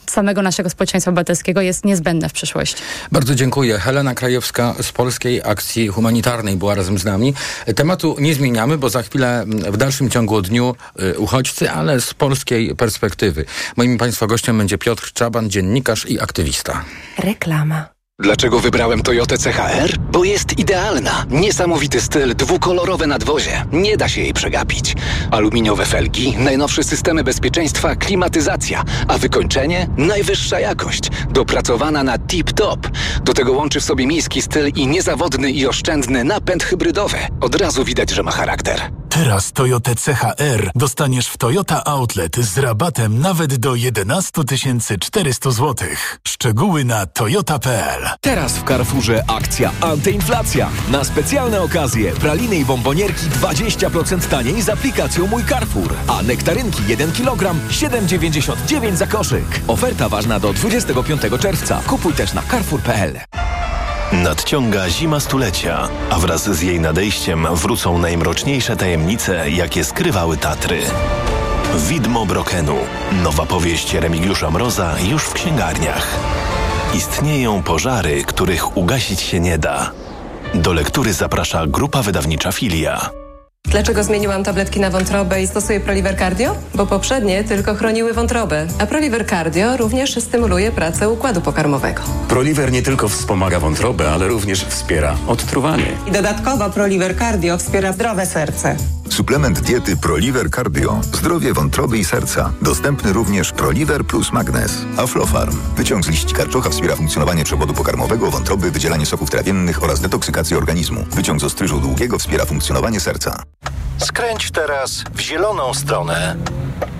samego naszego społeczeństwa obywatelskiego jest niezbędne w przyszłości.
Bardzo dziękuję. Helena Krajewska z Polskiej Akcji Humanitarnej była razem z nami. Tematu nie zmieniamy, bo za chwilę w dalszym ciągu dniu y, uchodźcy, ale z polskiej perspektywy. Moim Państwa gościem będzie Piotr Czaban, dziennikarz i aktywista.
Reklama. Dlaczego wybrałem Toyotę CHR? Bo jest idealna. Niesamowity styl, dwukolorowe nadwozie. Nie da się jej przegapić. Aluminiowe felgi, najnowsze systemy bezpieczeństwa, klimatyzacja, a wykończenie? Najwyższa jakość. Dopracowana na tip-top. Do tego łączy w sobie miejski styl i niezawodny i oszczędny napęd hybrydowy. Od razu widać, że ma charakter.
Teraz Toyota CHR dostaniesz w Toyota Outlet z rabatem nawet do 11 400 zł. Szczegóły na toyota.pl.
Teraz w Carrefourze akcja antyinflacja. Na specjalne okazje praliny i bombonierki 20% taniej z aplikacją Mój Carrefour. A nektarynki 1 kg 7,99 za koszyk. Oferta ważna do 25 czerwca. Kupuj też na carrefour.pl.
Nadciąga zima stulecia, a wraz z jej nadejściem wrócą najmroczniejsze tajemnice, jakie skrywały Tatry. Widmo Brokenu. Nowa powieść Remigiusza Mroza już w księgarniach. Istnieją pożary, których ugasić się nie da. Do lektury zaprasza grupa wydawnicza Filia.
Dlaczego zmieniłam tabletki na wątrobę i stosuję Proliver Cardio? Bo poprzednie tylko chroniły wątrobę, a Proliver Cardio również stymuluje pracę układu pokarmowego.
Proliver nie tylko wspomaga wątrobę, ale również wspiera odtruwanie.
I dodatkowo Proliver Cardio wspiera zdrowe serce.
Suplement diety ProLiver Cardio. Zdrowie wątroby i serca. Dostępny również ProLiver plus Magnes. Aflofarm. Wyciąg z liści karczocha wspiera funkcjonowanie przewodu pokarmowego, wątroby, wydzielanie soków trawiennych oraz detoksykację organizmu. Wyciąg z ostryżu długiego wspiera funkcjonowanie serca.
Skręć teraz w zieloną stronę.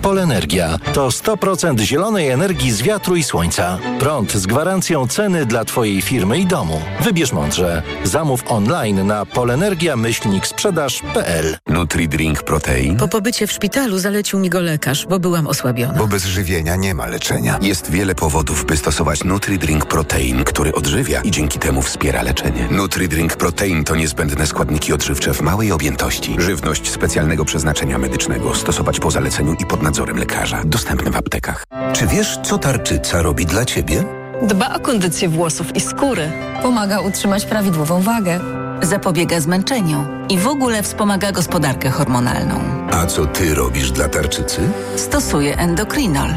Polenergia to 100% zielonej energii z wiatru i słońca. Prąd z gwarancją ceny dla Twojej firmy i domu. Wybierz mądrze. Zamów online na polenergia-sprzedaż.pl
Nutri-Drink Protein.
Po pobycie w szpitalu zalecił mi go lekarz, bo byłam osłabiona.
Bo bez żywienia nie ma leczenia. Jest wiele powodów, by stosować Nutri-Drink Protein, który odżywia i dzięki temu wspiera leczenie. Nutri-Drink Protein to niezbędne składniki odżywcze w małej objętości. Żywność specjalnego przeznaczenia medycznego. Stosować po zaleceniu i pod nadzorem lekarza. Dostępny w aptekach. Czy wiesz, co tarczyca robi dla ciebie?
Dba o kondycję włosów i skóry. Pomaga utrzymać prawidłową wagę.
Zapobiega zmęczeniu i w ogóle wspomaga gospodarkę hormonalną.
A co ty robisz dla tarczycy?
Stosuję endokrinol.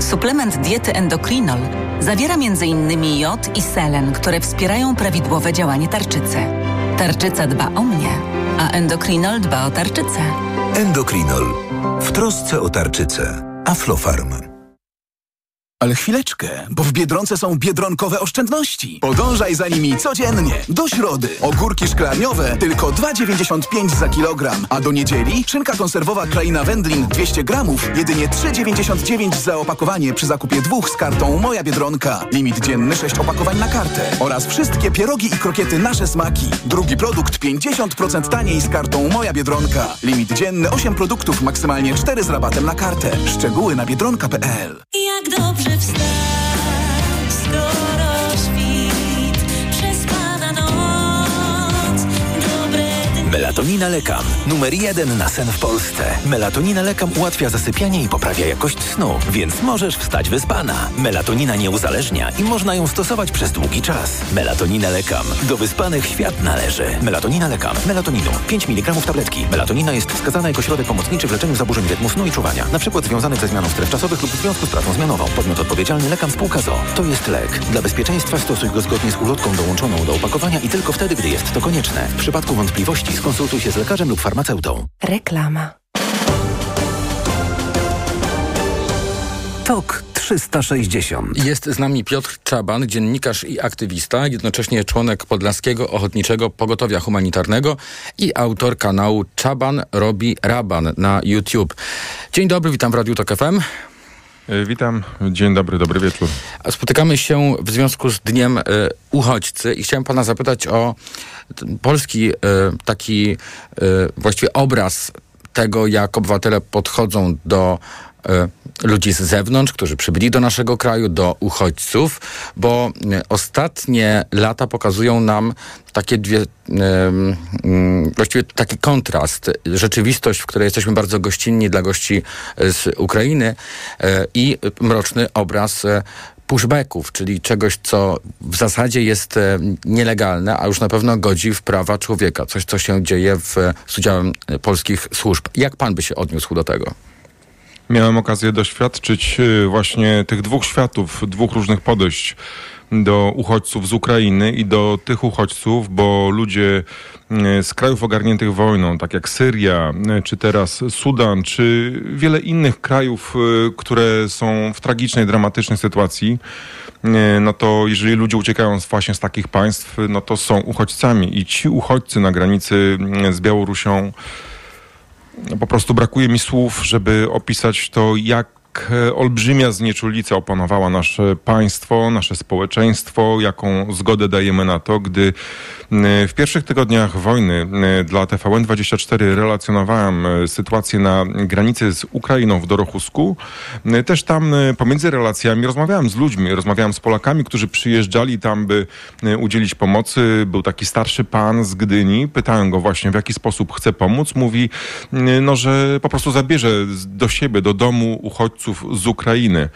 Suplement diety endokrinol zawiera m.in. jod i selen, które wspierają prawidłowe działanie tarczycy. Tarczyca dba o mnie, a endokrinol dba o tarczycę.
Endokrinol. W trosce o tarczycę. Aflofarm.
Ale chwileczkę, bo w Biedronce są biedronkowe oszczędności. Podążaj za nimi codziennie. Do środy ogórki szklaniowe tylko 2,95 za kilogram, a do niedzieli szynka konserwowa Kraina Wędlin 200 gramów jedynie 3,99 za opakowanie przy zakupie dwóch z kartą Moja Biedronka. Limit dzienny 6 opakowań na kartę. Oraz wszystkie pierogi i krokiety Nasze Smaki. Drugi produkt 50% taniej z kartą Moja Biedronka. Limit dzienny 8 produktów, maksymalnie 4 z rabatem na kartę. Szczegóły na biedronka.pl
Jak dobrze wstać, skoro świt
Melatonina Lekam. Numer jeden na sen w Polsce. Melatonina Lekam ułatwia zasypianie i poprawia jakość snu, więc możesz wstać wyspana. Melatonina nie uzależnia i można ją stosować przez długi czas. Melatonina Lekam. Do wyspanych świat należy. Melatonina Lekam. Melatoninu. 5 mg tabletki. Melatonina jest wskazana jako środek pomocniczy w leczeniu zaburzeń rytmu snu i czuwania. Na przykład związanych ze zmianą stref czasowych lub w związku z pracą zmianową. Podmiot odpowiedzialny Lekam spółka ZO. To jest lek. Dla bezpieczeństwa stosuj go zgodnie z ulotką dołączoną do opakowania i tylko wtedy, gdy jest to konieczne. W przypadku wątpliwości skonsultuj się z lekarzem lub farmaceutą.
Reklama.
TOK 360.
Jest z nami Piotr Czaban, dziennikarz i aktywista, jednocześnie członek Podlaskiego Ochotniczego Pogotowia Humanitarnego i autor kanału Czaban robi raban na YouTube. Dzień dobry, witam w Radiu Tok FM.
E, Witam, dzień dobry, dobry wieczór.
Spotykamy się w związku z Dniem e, Uchodźcy i chciałem pana zapytać o polski e, taki właściwie obraz tego, jak obywatele podchodzą do ludzi z zewnątrz, którzy przybyli do naszego kraju, do uchodźców, bo e, ostatnie lata pokazują nam takie dwie, em, mm, właściwie taki kontrast. Rzeczywistość, w której jesteśmy bardzo gościnni dla gości e, z Ukrainy e, i mroczny obraz e, pushbacków, czyli czegoś, co w zasadzie jest e, nielegalne, a już na pewno godzi w prawa człowieka. Coś, co się dzieje w, z udziałem e, polskich służb. Jak pan by się odniósł do tego?
Miałem okazję doświadczyć y, właśnie tych dwóch światów, dwóch różnych podejść do uchodźców z Ukrainy i do tych uchodźców, bo ludzie y, z krajów ogarniętych wojną, tak jak Syria, y, czy teraz Sudan, czy wiele innych krajów, które są w tragicznej, dramatycznej sytuacji, no to jeżeli ludzie uciekają właśnie z takich państw, no to są uchodźcami. I ci uchodźcy na granicy z Białorusią po prostu brakuje mi słów, żeby opisać to, jak e, olbrzymia znieczulica opanowała nasze państwo, nasze społeczeństwo, jaką zgodę dajemy na to, gdy w pierwszych tygodniach wojny dla TVN24 relacjonowałem e, sytuację na granicy z Ukrainą w Dorochusku. Też tam e, pomiędzy relacjami rozmawiałem z ludźmi, rozmawiałem z Polakami, którzy przyjeżdżali tam, by udzielić pomocy. Był taki starszy pan z Gdyni. Pytałem go właśnie, w jaki sposób chce pomóc. Mówi, no, że po prostu zabierze do siebie, do domu uchodźców z Ukrainy.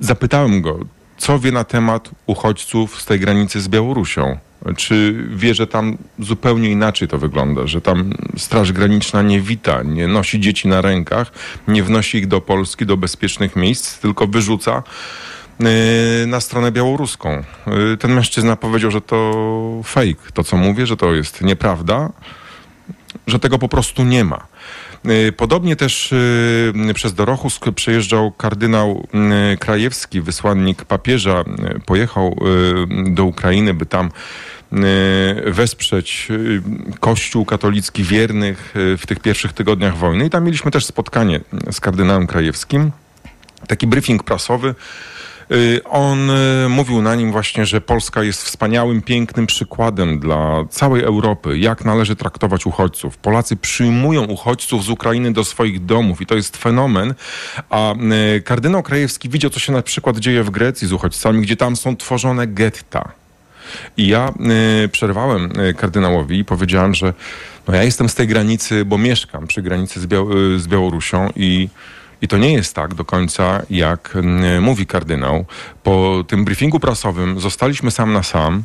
Zapytałem go, co wie na temat uchodźców z tej granicy z Białorusią. Czy wie, że tam zupełnie inaczej to wygląda, że tam Straż Graniczna nie wita, nie nosi dzieci na rękach, nie wnosi ich do Polski, do bezpiecznych miejsc, tylko wyrzuca y, na stronę białoruską. Y, ten mężczyzna powiedział, że to fake, to co mówię, że to jest nieprawda, że tego po prostu nie ma. Y, podobnie też przez Dorochusk przejeżdżał kardynał Krajewski, wysłannik papieża. Pojechał do Ukrainy, by tam wesprzeć Kościół katolicki wiernych w tych pierwszych tygodniach wojny. I tam mieliśmy też spotkanie z kardynałem Krajewskim, taki briefing prasowy. On mówił na nim właśnie, że Polska jest wspaniałym, pięknym przykładem dla całej Europy, jak należy traktować uchodźców. Polacy przyjmują uchodźców z Ukrainy do swoich domów i to jest fenomen. A kardynał Krajewski widział, co się na przykład dzieje w Grecji z uchodźcami, gdzie tam są tworzone getta. I ja y, przerwałem y, kardynałowi i powiedziałem, że no ja jestem z tej granicy, bo mieszkam przy granicy z, Biał y, z Białorusią i i to nie jest tak do końca, jak mówi kardynał. Po tym briefingu prasowym zostaliśmy sam na sam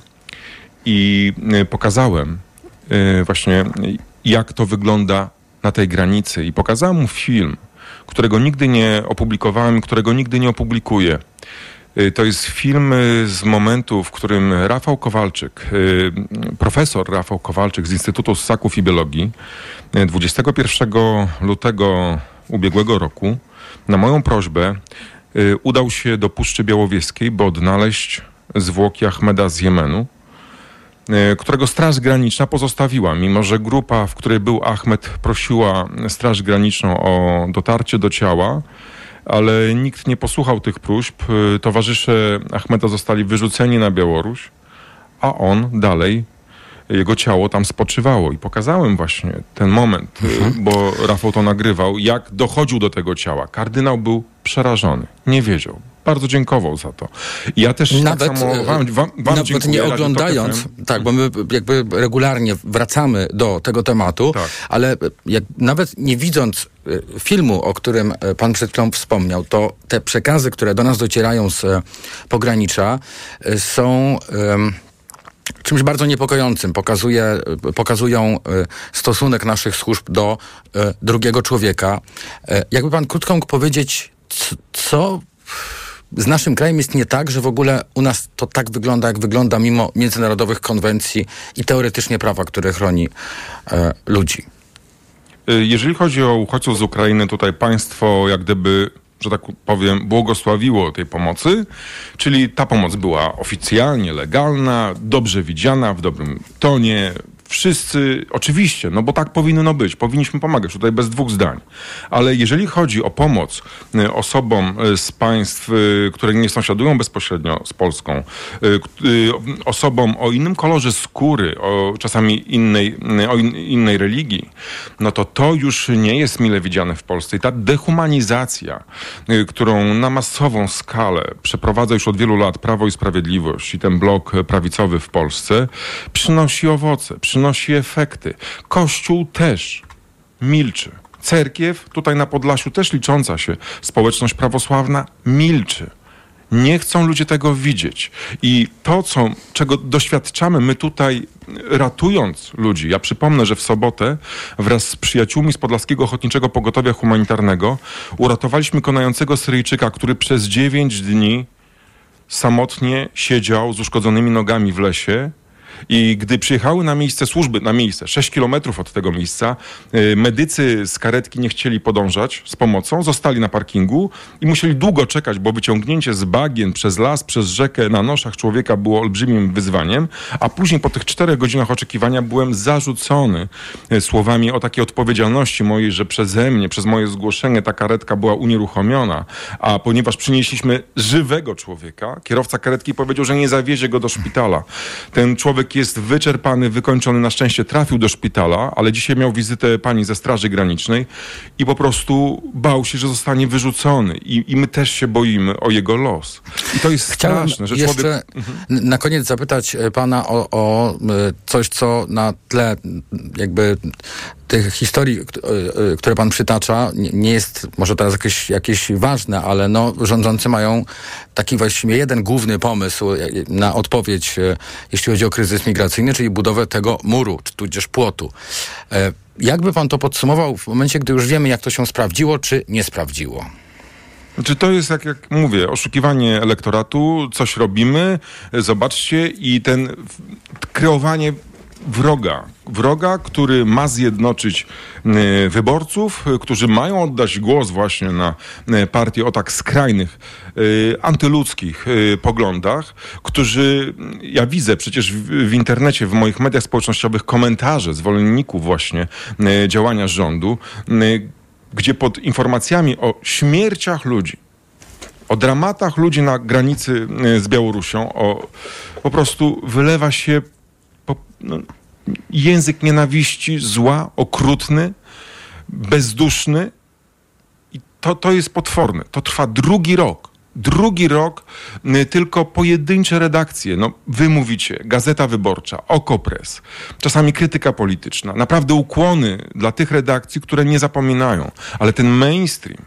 i pokazałem y, właśnie, jak to wygląda na tej granicy. I pokazałem mu film, którego nigdy nie opublikowałem, którego nigdy nie opublikuję. Y, to jest film y, z momentu, w którym Rafał Kowalczyk, profesor Rafał Kowalczyk z Instytutu Ssaków i Biologii 21 lutego ubiegłego roku na moją prośbę udał się do Puszczy Białowieskiej, by odnaleźć zwłoki Ahmeda z Jemenu, którego Straż Graniczna pozostawiła, mimo że grupa, w której był Ahmed, prosiła Straż Graniczną o dotarcie do ciała ale nikt nie posłuchał tych próśb. Y, towarzysze Ahmeda zostali wyrzuceni na Białoruś, a on dalej jego ciało tam spoczywało i pokazałem właśnie ten moment, y, mhm. bo Rafał to nagrywał, jak dochodził do tego ciała. Kardynał był przerażony, nie wiedział. Bardzo dziękował za to. Ja też
nawet, tak samo wam, wam, wam nawet nie oglądając, tak, bo my jakby regularnie wracamy do tego tematu, tak. ale jak, nawet nie widząc y, filmu, o którym y, pan przed chwilą wspomniał, to te przekazy, które do nas docierają z pogranicza, są... Um, czymś bardzo niepokojącym. Pokazuje, pokazują e, stosunek naszych służb do e, drugiego człowieka. E, jakby pan krótko mógł powiedzieć, co z naszym krajem jest nie tak, że w ogóle u nas to tak wygląda, jak wygląda mimo międzynarodowych konwencji i teoretycznie prawa, które chroni e, ludzi.
Jeżeli chodzi o uchodźców z Ukrainy, tutaj państwo jak gdyby że tak powiem, błogosławiło tej pomocy, czyli ta pomoc była oficjalnie legalna, dobrze widziana, w dobrym tonie, wszyscy, oczywiście, no bo tak powinno być, powinniśmy pomagać, tutaj bez dwóch zdań. Ale jeżeli chodzi o pomoc y, osobom y, z państw, y, które nie sąsiadują bezpośrednio z Polską, osobom o innym kolorze skóry, o czasami innej, o innej religii, no to to już nie jest mile widziane w Polsce. I ta dehumanizacja, którą na masową skalę przeprowadza już od wielu lat Prawo i Sprawiedliwość i ten blok prawicowy w Polsce, przynosi owoce, przynosi przynosi efekty. Kościół też milczy. Cerkiew, tutaj na Podlasiu też licząca się społeczność prawosławna, milczy. Nie chcą ludzie tego widzieć. I to, co, czego doświadczamy my tutaj, ratując ludzi. Ja przypomnę, że w sobotę wraz z przyjaciółmi z Podlaskiego Ochotniczego Pogotowia Humanitarnego uratowaliśmy konającego Syryjczyka, który przez dziewięć dni samotnie siedział z uszkodzonymi nogami w lesie I gdy przyjechały na miejsce służby, na miejsce, 6 kilometrów od tego miejsca, y, medycy z karetki nie chcieli podążać z pomocą, zostali na parkingu i musieli długo czekać, bo wyciągnięcie z bagien przez las, przez rzekę na noszach człowieka było olbrzymim wyzwaniem, a później po tych czterech godzinach oczekiwania byłem zarzucony y, słowami o takiej odpowiedzialności mojej, że przeze mnie, przez moje zgłoszenie ta karetka była unieruchomiona, a ponieważ przynieśliśmy żywego człowieka, kierowca karetki powiedział, że nie zawiezie go do szpitala. Ten człowiek jest wyczerpany, wykończony, na szczęście trafił do szpitala, ale dzisiaj miał wizytę pani ze Straży Granicznej i po prostu bał się, że zostanie wyrzucony i, i my też się boimy o jego los. I to jest
Chciałem
straszne, że
jeszcze
człowiek...
na koniec zapytać e, pana o, o e, coś, co na tle jakby tych historii, e, które pan przytacza, nie- jest może teraz jakieś, jakieś ważne, ale no, rządzący mają taki właściwie jeden główny pomysł na odpowiedź, jeśli chodzi o kryzys migracyjny, czyli budowę tego muru, tudzież płotu. E, Jakby pan to podsumował w momencie, gdy już wiemy, jak to się sprawdziło, czy nie sprawdziło?
Czy to jest, jak, jak mówię, oszukiwanie elektoratu, coś robimy, e, zobaczcie, i ten kreowanie wroga. Wroga, który ma zjednoczyć e, wyborców, e, którzy mają oddać głos właśnie na e, partie o tak skrajnych, antyludzkich poglądach, którzy, ja widzę przecież w, internecie, w moich mediach społecznościowych komentarze zwolenników właśnie działania rządu, gdzie pod informacjami o śmierciach ludzi, o dramatach ludzi na granicy z Białorusią, o, po prostu wylewa się po, no, język nienawiści, zła, okrutny, bezduszny. I to, to jest potworne. To trwa drugi rok. Drugi rok, y, tylko pojedyncze redakcje. No, wy mówicie, Gazeta Wyborcza, Okopres, czasami krytyka polityczna. Naprawdę ukłony dla tych redakcji, które nie zapominają. Ale ten mainstream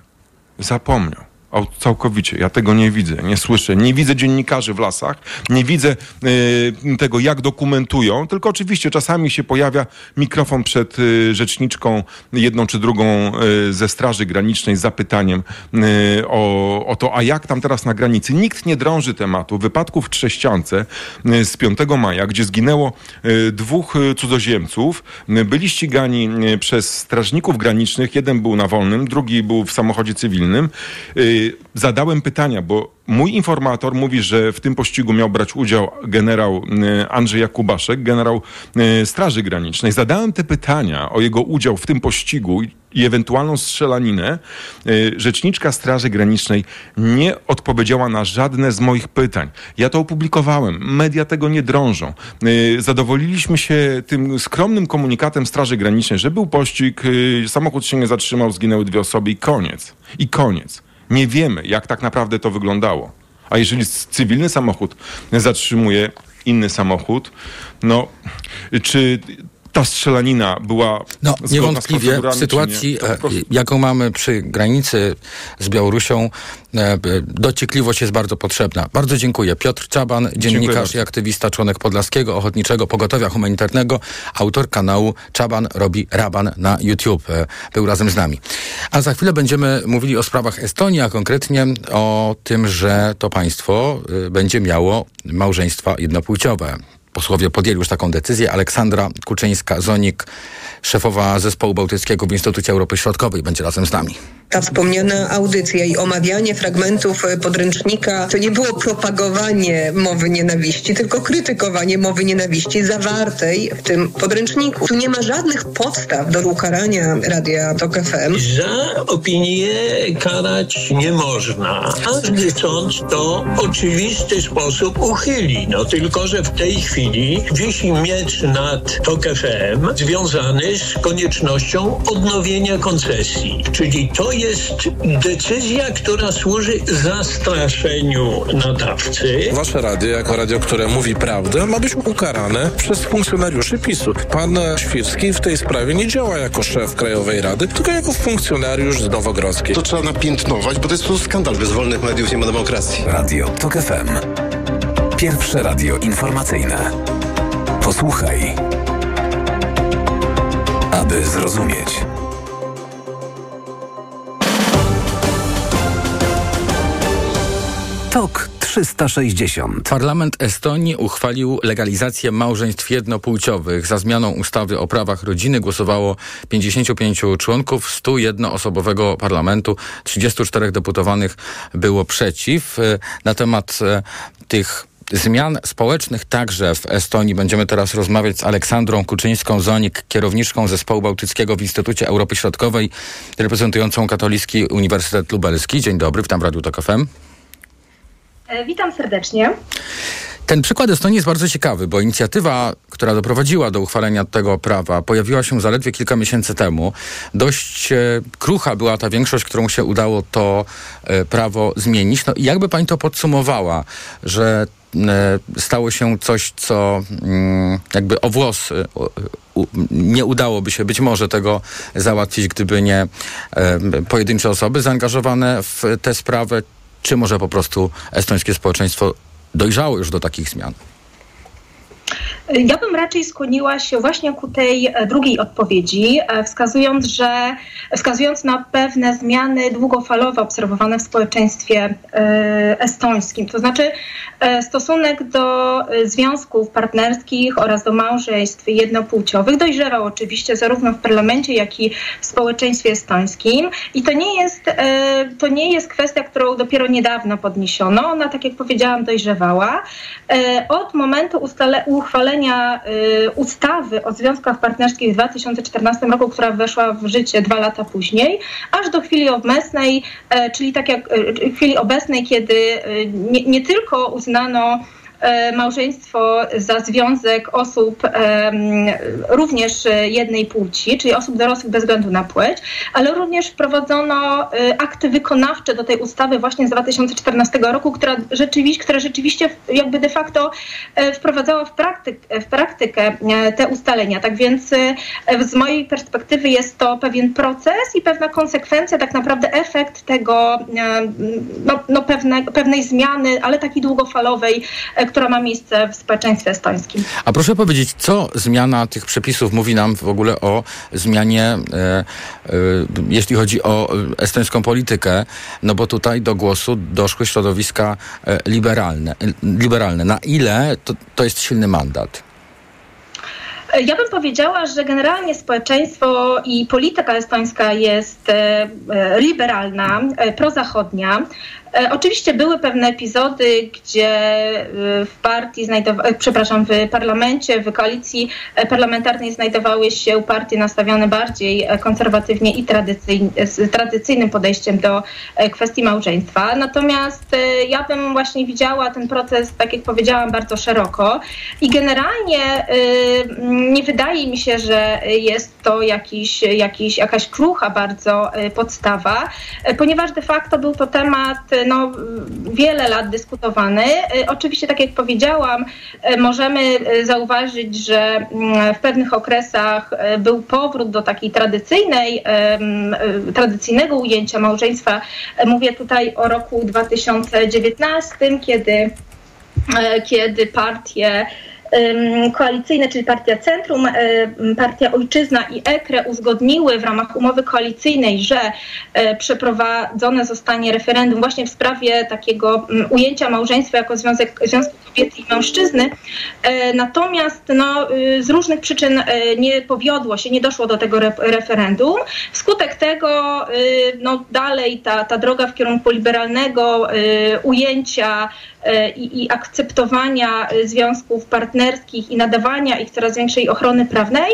zapomniał. Całkowicie. Ja tego nie widzę, nie słyszę. Nie widzę dziennikarzy w lasach, nie widzę y, tego, jak dokumentują, tylko oczywiście czasami się pojawia mikrofon przed y, rzeczniczką, jedną czy drugą y, ze Straży Granicznej z zapytaniem y, o, o to, a jak tam teraz na granicy. Nikt nie drąży tematu wypadków w Trześciance y, z 5 maja, gdzie zginęło y, dwóch cudzoziemców. Byli ścigani przez strażników granicznych. Jeden był na wolnym, drugi był w samochodzie cywilnym. Y, Zadałem pytania, bo mój informator mówi, że w tym pościgu miał brać udział generał y, Andrzej Jakubaszek, generał y, Straży Granicznej. Zadałem te pytania o jego udział w tym pościgu i- ewentualną strzelaninę. Rzeczniczka Straży Granicznej nie odpowiedziała na żadne z moich pytań. Ja to opublikowałem. Media tego nie drążą. Zadowoliliśmy się tym skromnym komunikatem Straży Granicznej, że był pościg, samochód się nie zatrzymał, zginęły dwie osoby i koniec. I koniec. Nie wiemy, jak tak naprawdę to wyglądało. A jeżeli cywilny samochód zatrzymuje inny samochód, no czy ta strzelanina była
No, niewątpliwie w sytuacji,
nie?
E,
prostu-
jaką mamy przy granicy z Białorusią, e, dociekliwość jest bardzo potrzebna. Bardzo dziękuję. Piotr Czaban, dziennikarz i aktywista, członek Podlaskiego Ochotniczego Pogotowia Humanitarnego, autor kanału Czaban robi raban na YouTube. E, Był razem z nami. A za chwilę będziemy mówili o sprawach Estonii, a konkretnie o tym, że to państwo będzie miało małżeństwa jednopłciowe. Posłowie podjęli już taką decyzję. Aleksandra Kuczyńska-Zonik, szefowa zespołu bałtyckiego w Instytucie Europy Środkowej, będzie razem z nami.
Ta wspomniana audycja i omawianie fragmentów e, podręcznika to nie było propagowanie mowy nienawiści, tylko krytykowanie mowy nienawiści zawartej w tym podręczniku. Tu nie ma żadnych podstaw do ukarania Radia Tok FM.
Za opinię karać nie można. Każdy sąd to oczywisty sposób uchyli. No tylko, że w tej chwili wisi miecz nad TOK FM związany z koniecznością odnowienia koncesji. Czyli to jest decyzja, która służy zastraszeniu nadawcy.
Wasze radio, jako radio, które mówi prawdę, ma być ukarane przez funkcjonariuszy PiSu. Pan Świrski w tej sprawie nie działa jako szef Krajowej Rady, tylko jako funkcjonariusz z Nowogrodzkiej.
To trzeba napiętnować, bo to jest po prostu skandal. Bez wolnych mediów nie ma demokracji.
Radio TOK FM. Pierwsze radio informacyjne. Posłuchaj. Aby zrozumieć. TOK 360.
Parlament Estonii uchwalił legalizację małżeństw jednopłciowych. Za zmianą ustawy o prawach rodziny głosowało 55 członków 101-osobowego parlamentu. 34 deputowanych było przeciw. Na temat e, tych zmian społecznych także w Estonii będziemy teraz rozmawiać z Aleksandrą Kuczyńską-Zonik, kierowniczką Zespołu Bałtyckiego w Instytucie Europy Środkowej, reprezentującą Katolicki Uniwersytet Lubelski. Dzień dobry, witam w Radiu Tok FM.
E, Witam serdecznie.
Ten przykład Estonii jest bardzo ciekawy, bo inicjatywa, która doprowadziła do uchwalenia tego prawa, pojawiła się zaledwie kilka miesięcy temu. Dość e, krucha była ta większość, którą się udało to e, prawo zmienić. No i jakby pani to podsumowała, że stało się coś, co mm, jakby o włos nie udałoby się być może tego załatwić, gdyby nie pojedyncze osoby zaangażowane w tę sprawę, czy może po prostu estońskie społeczeństwo dojrzało już do takich zmian?
Ja bym raczej skłoniła się właśnie ku tej e, drugiej odpowiedzi, e, wskazując, że wskazując na pewne zmiany długofalowe obserwowane w społeczeństwie e, estońskim. To znaczy stosunek do związków partnerskich oraz do małżeństw jednopłciowych dojrzewał oczywiście zarówno w parlamencie, jak i w społeczeństwie estońskim. I to nie jest, to nie jest kwestia, którą dopiero niedawno podniesiono. Ona, tak jak powiedziałam, dojrzewała. Od momentu ustale, uchwalenia y, ustawy o związkach partnerskich w 2014 roku, która weszła w życie dwa lata później, aż do chwili obecnej, e, czyli tak jak e, chwili obecnej, kiedy e, nie, nie tylko uznano małżeństwo za związek osób również e, jednej płci, czyli osób dorosłych bez względu na płeć, ale również wprowadzono e, akty wykonawcze do tej ustawy właśnie z 2014 roku, która rzeczywiście, która rzeczywiście jakby de facto e, wprowadzała w, praktyk, w praktykę e, te ustalenia. Tak więc e, z mojej perspektywy jest to pewien proces i pewna konsekwencja, tak naprawdę efekt tego e, no, no pewne, pewnej zmiany, ale takiej długofalowej, e, która ma miejsce w społeczeństwie estońskim.
A proszę powiedzieć, co zmiana tych przepisów mówi nam w ogóle o zmianie, e, e, jeśli chodzi o e, estońską politykę, no bo tutaj do głosu doszły środowiska e, liberalne. e, liberalne. Na ile to, to jest silny mandat?
Ja bym powiedziała, że generalnie społeczeństwo i polityka estońska jest e, e, liberalna, e, prozachodnia. E, Oczywiście były pewne epizody, gdzie e, w partii, e, przepraszam, w parlamencie, w koalicji parlamentarnej znajdowały się partie nastawione bardziej konserwatywnie i tradycyjnie, z tradycyjnym podejściem do kwestii małżeństwa. Natomiast ja bym właśnie widziała ten proces, tak jak powiedziałam, bardzo szeroko i generalnie nie wydaje mi się, że jest to jakiś, jakiś, jakaś krucha bardzo podstawa, ponieważ de facto był to temat no, wiele lat dyskutowany. E, Oczywiście, tak jak powiedziałam, e, możemy e, zauważyć, że mm, w pewnych okresach był powrót do takiej tradycyjnej, tradycyjnego ujęcia małżeństwa. Mówię tutaj o roku 2019, kiedy e, kiedy partie koalicyjne, czyli Partia Centrum, Partia Ojczyzna i EKRE uzgodniły w ramach umowy koalicyjnej, że e, przeprowadzone zostanie referendum właśnie w sprawie takiego ujęcia małżeństwa jako związek, związku kobiety i mężczyzny. E, Natomiast no, y, z różnych przyczyn e, nie powiodło się, nie doszło do tego re- referendum. Wskutek tego y, no, dalej ta, ta droga w kierunku liberalnego y, ujęcia e, i, i akceptowania związków partnerskich i nadawania ich coraz większej ochrony prawnej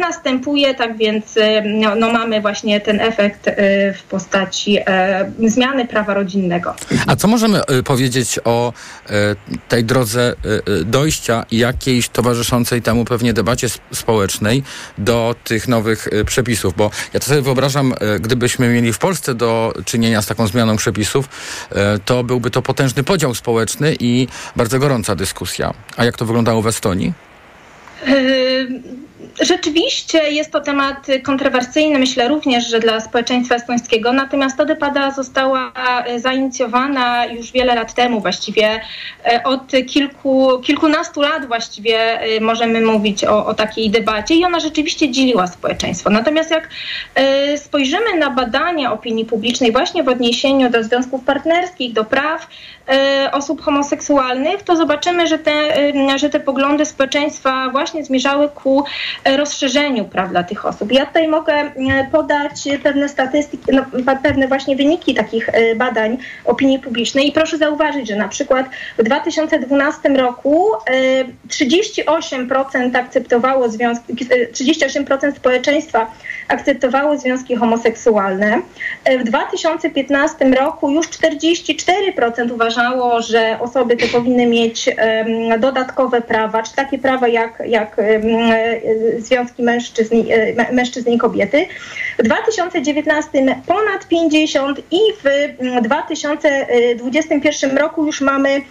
następuje, tak więc no, no mamy właśnie ten efekt w postaci zmiany prawa rodzinnego.
A co możemy powiedzieć o tej drodze y, y, dojścia jakiejś towarzyszącej temu pewnie debacie sp- społecznej do tych nowych y, przepisów? Bo ja to sobie wyobrażam, gdybyśmy mieli w Polsce do czynienia z taką zmianą przepisów, to byłby to potężny podział społeczny i bardzo gorąca dyskusja. A jak to wyglądało w Estonii?
Yy, Rzeczywiście jest to temat kontrowersyjny, myślę również, że dla społeczeństwa estońskiego, natomiast ta debata została e, zainicjowana już wiele lat temu, właściwie e, od kilku, kilkunastu lat właściwie e, możemy mówić o, o takiej debacie i ona rzeczywiście dzieliła społeczeństwo. Natomiast jak spojrzymy na badania opinii publicznej właśnie w odniesieniu do związków partnerskich, do praw osób homoseksualnych, to zobaczymy, że te, e, że te poglądy społeczeństwa właśnie zmierzały ku e, rozszerzeniu praw dla tych osób. Ja tutaj mogę e, podać pewne statystyki, no, pewne właśnie wyniki takich e, badań opinii publicznej i proszę zauważyć, że na przykład w 2012 roku e, 38% akceptowało związki, e, 38% społeczeństwa akceptowało związki homoseksualne. E, W 2015 roku już 44% uważało, że osoby te powinny mieć dodatkowe prawa, czy takie prawa jak, jak e, związki mężczyzn, e, mę- mężczyzny i kobiety. W 2019 ponad 50 i w mm, 2021 roku już mamy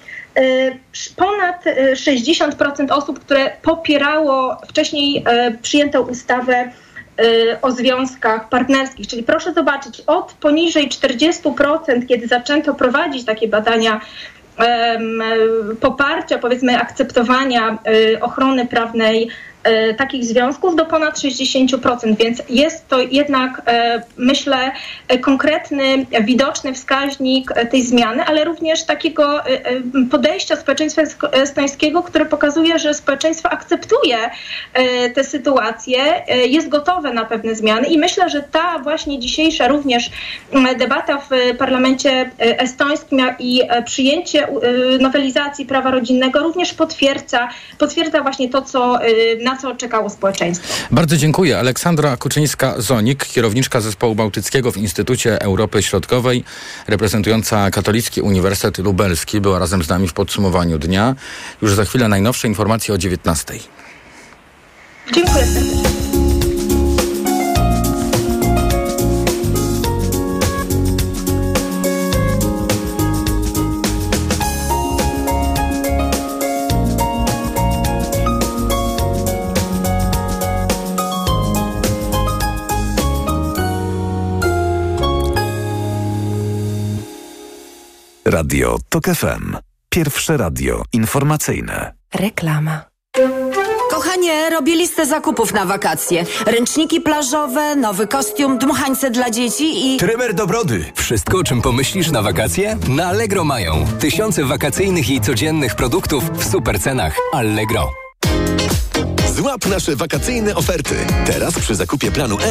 ponad e, 60% osób, które popierało wcześniej przyjętą ustawę o związkach partnerskich. Czyli proszę zobaczyć, od poniżej 40%, kiedy zaczęto prowadzić takie badania poparcia, powiedzmy akceptowania y, ochrony prawnej takich związków do ponad 60%, więc jest to jednak, e, myślę, e, konkretny, widoczny wskaźnik e, tej zmiany, ale również takiego e, e, podejścia społeczeństwa estońskiego, które pokazuje, że społeczeństwo akceptuje e, tę sytuację, e, jest gotowe na pewne zmiany i myślę, że ta właśnie dzisiejsza również debata w parlamencie e, estońskim i e, przyjęcie e, nowelizacji prawa rodzinnego również potwierdza, potwierdza właśnie to, co, e, na co czekało społeczeństwo.
Bardzo dziękuję. Aleksandra Kuczyńska-Zonik, kierowniczka zespołu bałtyckiego w Instytucie Europy Środkowej, reprezentująca Katolicki Uniwersytet Lubelski, była razem z nami w podsumowaniu dnia. Już za chwilę najnowsze informacje o 19.
Dziękuję serdecznie.
Radio TOK FM. Pierwsze radio informacyjne.
Reklama. Kochanie, robię listę zakupów na wakacje. Ręczniki plażowe, nowy kostium, dmuchańce dla dzieci i...
Trymer do brody. Wszystko, o czym pomyślisz na wakacje? Na Allegro mają. Tysiące wakacyjnych i codziennych produktów w super cenach. Allegro.
Złap nasze wakacyjne oferty. Teraz przy zakupie planu M